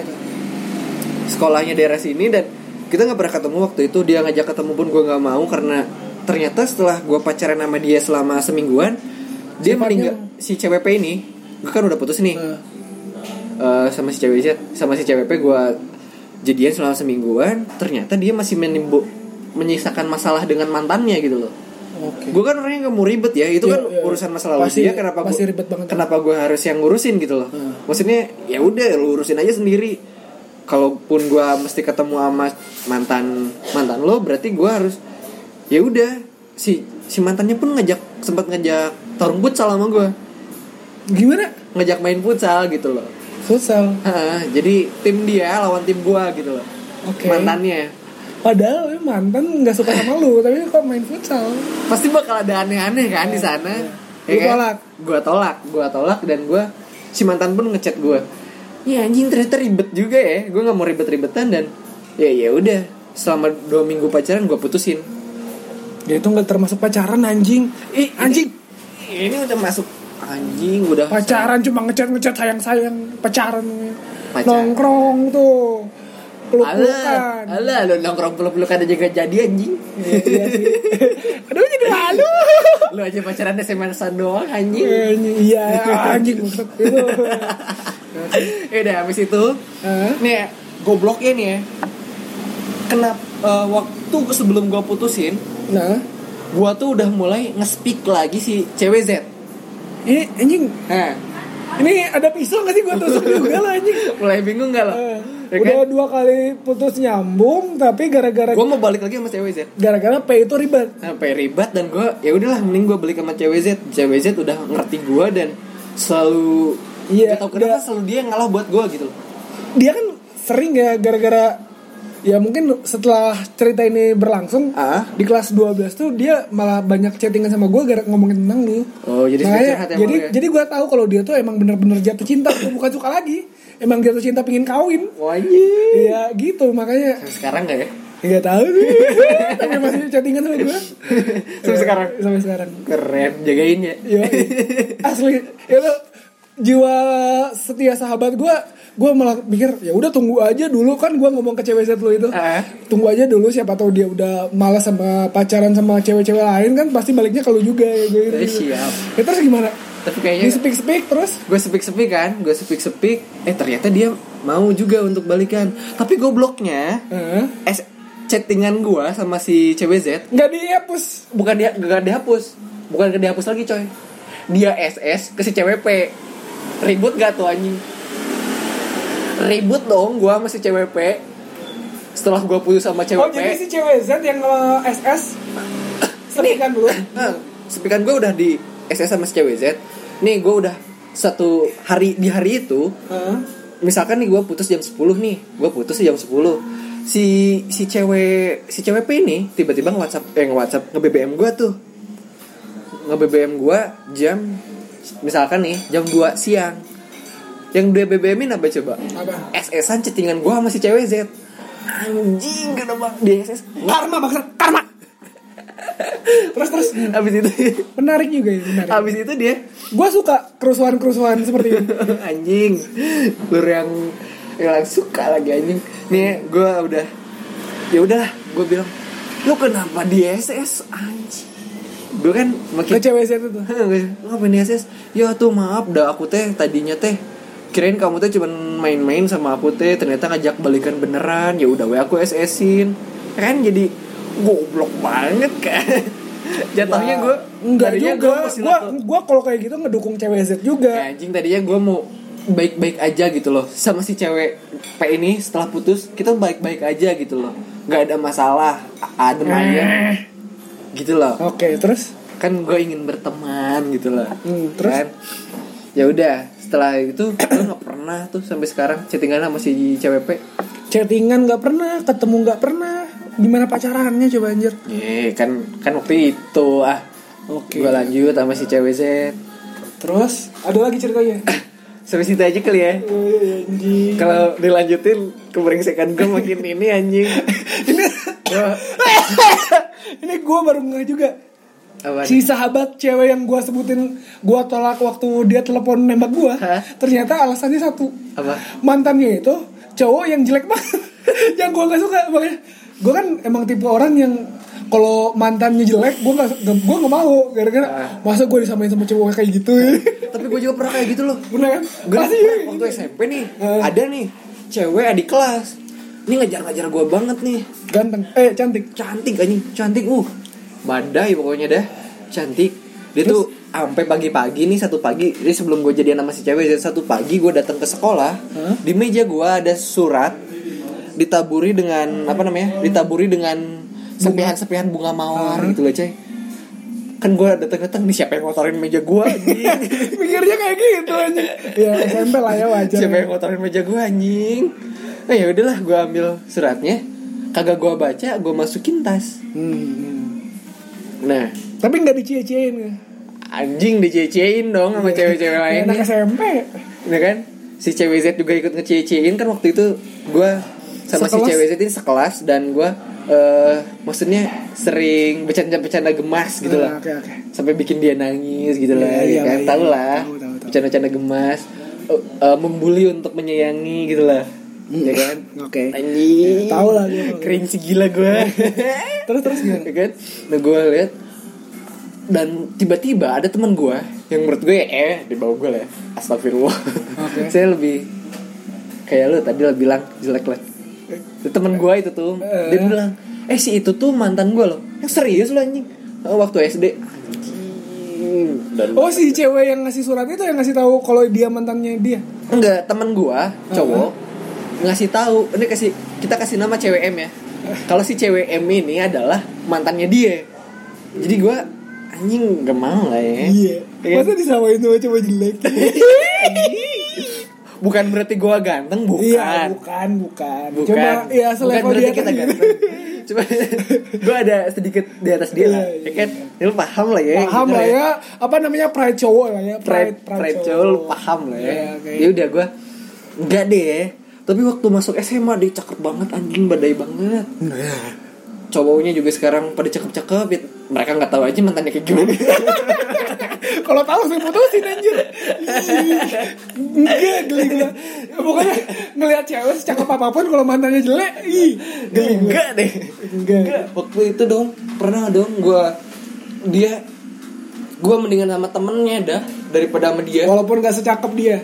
sekolahnya daerah sini dan kita nggak pernah ketemu waktu itu dia ngajak ketemu pun gue nggak mau karena ternyata setelah gue pacaran sama dia selama semingguan dia Sifatnya- meninggal. Si CWP ini gue kan udah putus nih. Nah, Eh, sama si Z sama si CWP gue jadian selama semingguan ternyata dia masih menimbu menyisakan masalah dengan mantannya gitu loh Oke. gue kan orangnya gak mau ribet ya itu Iya, kan iya. urusan masa lalu Pasti- dia kenapa pasti gua, ribet banget. kenapa gue harus yang ngurusin gitu loh Hmm. maksudnya ya udah lu urusin aja sendiri kalaupun gue mesti ketemu sama mantan mantan lo berarti gue harus ya udah si si mantannya pun ngajak sempat ngajak tarung futsal sama gue Gimana? ngajak main futsal gitu loh Futsal. Jadi tim dia lawan tim gue gitu loh Oke. mantannya Padahal ya, mantan nggak suka sama lu, tapi kok main futsal? pasti bakal ada aneh-aneh kan di sana Lu tolak? gue tolak gue tolak dan gue si mantan pun ngechat gue ya anjing ternyata ribet juga ya gue nggak mau ribet-ribetan dan ya ya udah selama dua minggu pacaran gue putusin Dia itu nggak termasuk pacaran anjing. Ih, Anjing. ini udah masuk anjing udah Pacaran cuma ngechat ngechat sayang sayang pacaran. Pacaran. Nongkrong tuh. Peluk Alah, lu nongkrong peluk-pelukan aja gak jadi anjing iya sih. Aduh jadi malu. Lu aja pacaran SMS-an doang anjing Iya anjing maksud itu. Ya udah habis itu? Nih ya, gobloknya nih ya Kenapa eh, waktu sebelum gua putusin Nah, Gua tuh udah mulai nge-speak lagi si cewek Z ini anjing Nah, ini ada pisau nggak sih gua tusuk <laughs> juga lah anjing. mulai bingung gak lo? Eh, Ya udah kan? dua kali putus nyambung tapi gara-gara Gua mau balik lagi sama cewek Z gara-gara P itu ribet. Sampai ribet dan gua ya udahlah mending gua balik sama cewek Z Cewek Z udah ngerti gua dan selalu Iya, Gak tau kenapa dia- selalu dia yang ngalah buat gua gitu loh Dia kan sering ya gara-gara ya mungkin setelah cerita ini berlangsung Ah. di kelas 12 tuh dia malah banyak chattingan sama gue gara ngomongin tentang lu. Oh, jadi Makanya, ya jadi lu ya? jadi gue tahu kalau dia tuh emang bener-bener jatuh cinta bukan suka lagi. Emang jatuh cinta pingin kawin. Wah anjing. Iya gitu makanya Sampai sekarang gak ya? nggak tahu sih. <laughs> tapi masih chattingan sama gue Sampai sekarang? sampai sekarang Keren, jagain ya Iya, asli itu jiwa setia sahabat gue gue malah mikir ya udah tunggu aja dulu kan gue ngomong ke cewek Z lu itu Eh. tunggu aja dulu siapa tahu dia udah malas sama pacaran sama cewek-cewek lain kan pasti baliknya kalau juga ya gue Eh, siap. ya terus gimana Tapi kayaknya speak speak terus gue speak speak kan, gue speak speak. Eh ternyata dia mau juga untuk balikan. Tapi gobloknya, eh, es chattingan gue sama si cewek Z nggak dihapus bukan dia gak dihapus, bukan gak dihapus lagi coy. Dia SS ke si cewek P. Ribut gak tuh anjing? Ribut dong gue sama si cewek P. Setelah gue putus sama cewek oh jadi si cewek Z yang nge SS Serikan dulu Nah, sepikan gue udah di SS sama si cewek Z. Nih gue udah satu hari di hari itu Heeh. misalkan nih gue putus jam 10 nih gue putus jam 10 si si cewek si cewek P ini tiba-tiba nge WhatsApp eh nge WhatsApp nge BBM gue tuh nge BBM gue jam misalkan nih jam 2 siang yang dia BBM-in apa coba? Apa? SS-an chattingan gue sama si cewek Z. Anjing kenapa? Di SS karma maksud karma. Terus terus. Abis itu menarik juga ya menarik. Abis itu dia gue suka kerusuhan kerusuhan seperti ini. <laughs> Anjing. Lu yang yang suka lagi anjing. Nih gue udah ya udahlah gue bilang lu kenapa di SS anjing? Gue kan ke makin cewek Z itu lu ngapain di SS ya tuh maaf dah aku teh tadinya teh kirain kamu teh cuman main-main sama aku teh ternyata ngajak balikan beneran ya udah we aku SS-in kan jadi goblok banget kan. <laughs> Jatuhnya gue enggak juga. gue gue kalau kayak gitu ngedukung cewek Z juga. Ya, anjing tadinya gue mau baik-baik aja gitu loh. Sama si cewek P ini setelah putus kita baik-baik aja gitu loh. Nggak ada masalah adem aja. Gitu loh. Oke terus? Kan gue ingin berteman gitu loh. Hmm, terus? kan? Ya udah setelah itu gue nggak pernah tuh sampai sekarang chattingan sama si cewek P. Chattingan nggak pernah ketemu nggak pernah. Gimana pacarannya coba anjir? Eh kan kan waktu itu ah. Oke. gue lanjut sama si cewek Z. Terus ada lagi ceritanya? <coughs> Sampai situ aja kali ya. Eh, anjing. Kalau dilanjutin kebrengsekan gue makin ini anjing. Wah, <laughs> ini gue <coughs> baru nggak juga apa si sahabat cewek yang gue sebutin gue tolak waktu dia telepon nembak gue ternyata alasannya satu. Apa? Mantannya itu cowok yang jelek banget. <laughs> Yang gue nggak suka makanya. Gue kan emang tipe orang yang kalau mantannya jelek gue nggak gue nggak mau. Gara-gara masa gue disamain sama cowok kayak gitu? <laughs> Tapi gue juga pernah kayak gitu loh. Bener kan? Gue Pasti. waktu SMP nih Eh. ada nih cewek adik kelas. Ini ngejar-ngejar gue banget nih. Ganteng. Eh cantik. Cantik anjing. Cantik uh badai pokoknya dah cantik. Dia tuh sampai pagi-pagi nih satu pagi. Jadi sebelum gue jadian sama si cewek satu pagi gue datang ke sekolah. Hah? di meja gue ada surat ditaburi dengan apa namanya ditaburi dengan serpihan-serpihan bunga mawar gitu loh coy. Kan gue datang-datang nih siapa yang ngotorin meja gue <laughs> mikirnya kayak gitu anjing. Ya SMP lah ya wajar. Siapa yang ngotorin meja gue anjing? Nah ya udahlah gue ambil suratnya. Kagak gue baca gue masukin tas. Hmm. Nah. Tapi nggak dicie-ciein ya anjing dicecein dong sama cewek-cewek Ya, lain anak SMP ya kan? Si cewek Z juga ikut ngececein kan waktu itu gue sama si Sekelas? cewek Z ini sekelas dan gue eh maksudnya sering bercanda-bercanda gemas gitu Ah, lah oke oke. Sampai bikin dia nangis gitu lah Iya, ya iya, kan? iya, tahu iya. lah. Bercanda-bercanda gemas Eh, eh, membuli untuk menyayangi gitu lah ya kan? Oke. Anjing. Tahu lah gue. kering si gila gue <laughs> terus terus gimana? Ya kan? Nah gue lihat dan tiba-tiba ada teman gue yang menurut gue eh di bawah gue lah ya. astagfirullah. Oke. <laughs> saya lebih kayak lu tadi lo bilang jelek lah. Itu temen gue itu tuh Eh. dia bilang eh si itu tuh mantan gue loh. Yang serius lo anjing. Oh, waktu SD dan oh si cewek yang ngasih surat itu yang ngasih tahu kalau dia mantannya dia? Enggak temen gue cowok ngasih tahu ini kasih kita kasih nama cewek M ya. Kalau si cewek M ini adalah mantannya dia. Jadi gue anjing gak mau lah ya. Iya. Iya. masa disamain sama cowok jelek? <laughs> Bukan berarti gue ganteng bukan. Iya bukan bukan. Bukan. Cuma ya selevel dia kita ganteng. Cuma <laughs> gue ada sedikit di atas dia lah Iya, ya kan? Ya, lu paham lah ya paham gitu lah ya. apa namanya? Pride cowok lah ya. Pride pride cowok. lu paham lah ya. Iya, ya udah gue enggak deh tapi waktu masuk SMA dia cakep banget anjing badai banget Nah, cowoknya juga sekarang pada cakep-cakep ya. mereka nggak tahu aja mantannya kayak gimana <laughs> Kalau tahu saya putusin anjir. Enggak geli gila. Pokoknya ngelihat cewek secakep apa pun kalau mantannya jelek, ih, geli enggak deh Enggak. enggak waktu itu dong pernah dong gue dia gue mendingan sama temennya dah daripada sama dia Walaupun gak secakep dia.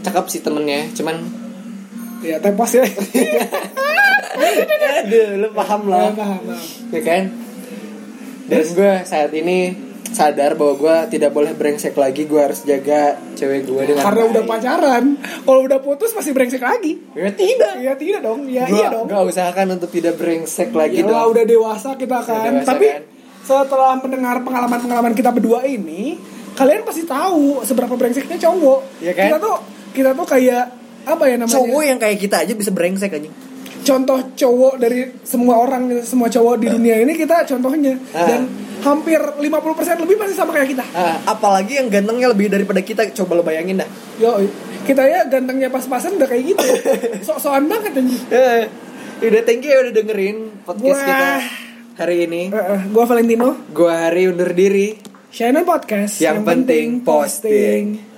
cakep sih temennya cuman Ya tepos ya. aduh lu paham lah Paham, paham, paham. ya kan dan gue saat ini sadar bahwa gue tidak boleh brengsek lagi gue harus jaga cewek gue dengan Karena udah baik. pacaran. Kalau udah putus masih brengsek lagi. ya tidak Iya tidak dong. Iya gue iya dong. gak usahakan untuk tidak brengsek lagi Yalah dong udah dewasa kita kan. dewasa Tapi kan. setelah mendengar pengalaman-pengalaman kita berdua ini, kalian pasti tahu seberapa brengseknya cowok. Iya kan? Kita tuh kita tuh kayak apa ya namanya? cowok yang kayak kita aja bisa brengsek aja Contoh cowok dari semua orang, semua cowok di dunia ini kita contohnya Ah. dan hampir 50% lebih pasti sama kayak kita. Ah, apalagi yang gantengnya lebih daripada kita coba lo bayangin dah Yo, kita ya gantengnya pas-pasan udah kayak gitu. <laughs> Sok-sokan banget anjing. Eh, udah thank you ya udah dengerin podcast Wah. kita hari ini Uh, uh, gua Valentino, gua hari undur diri Shannon Podcast. Yang penting posting.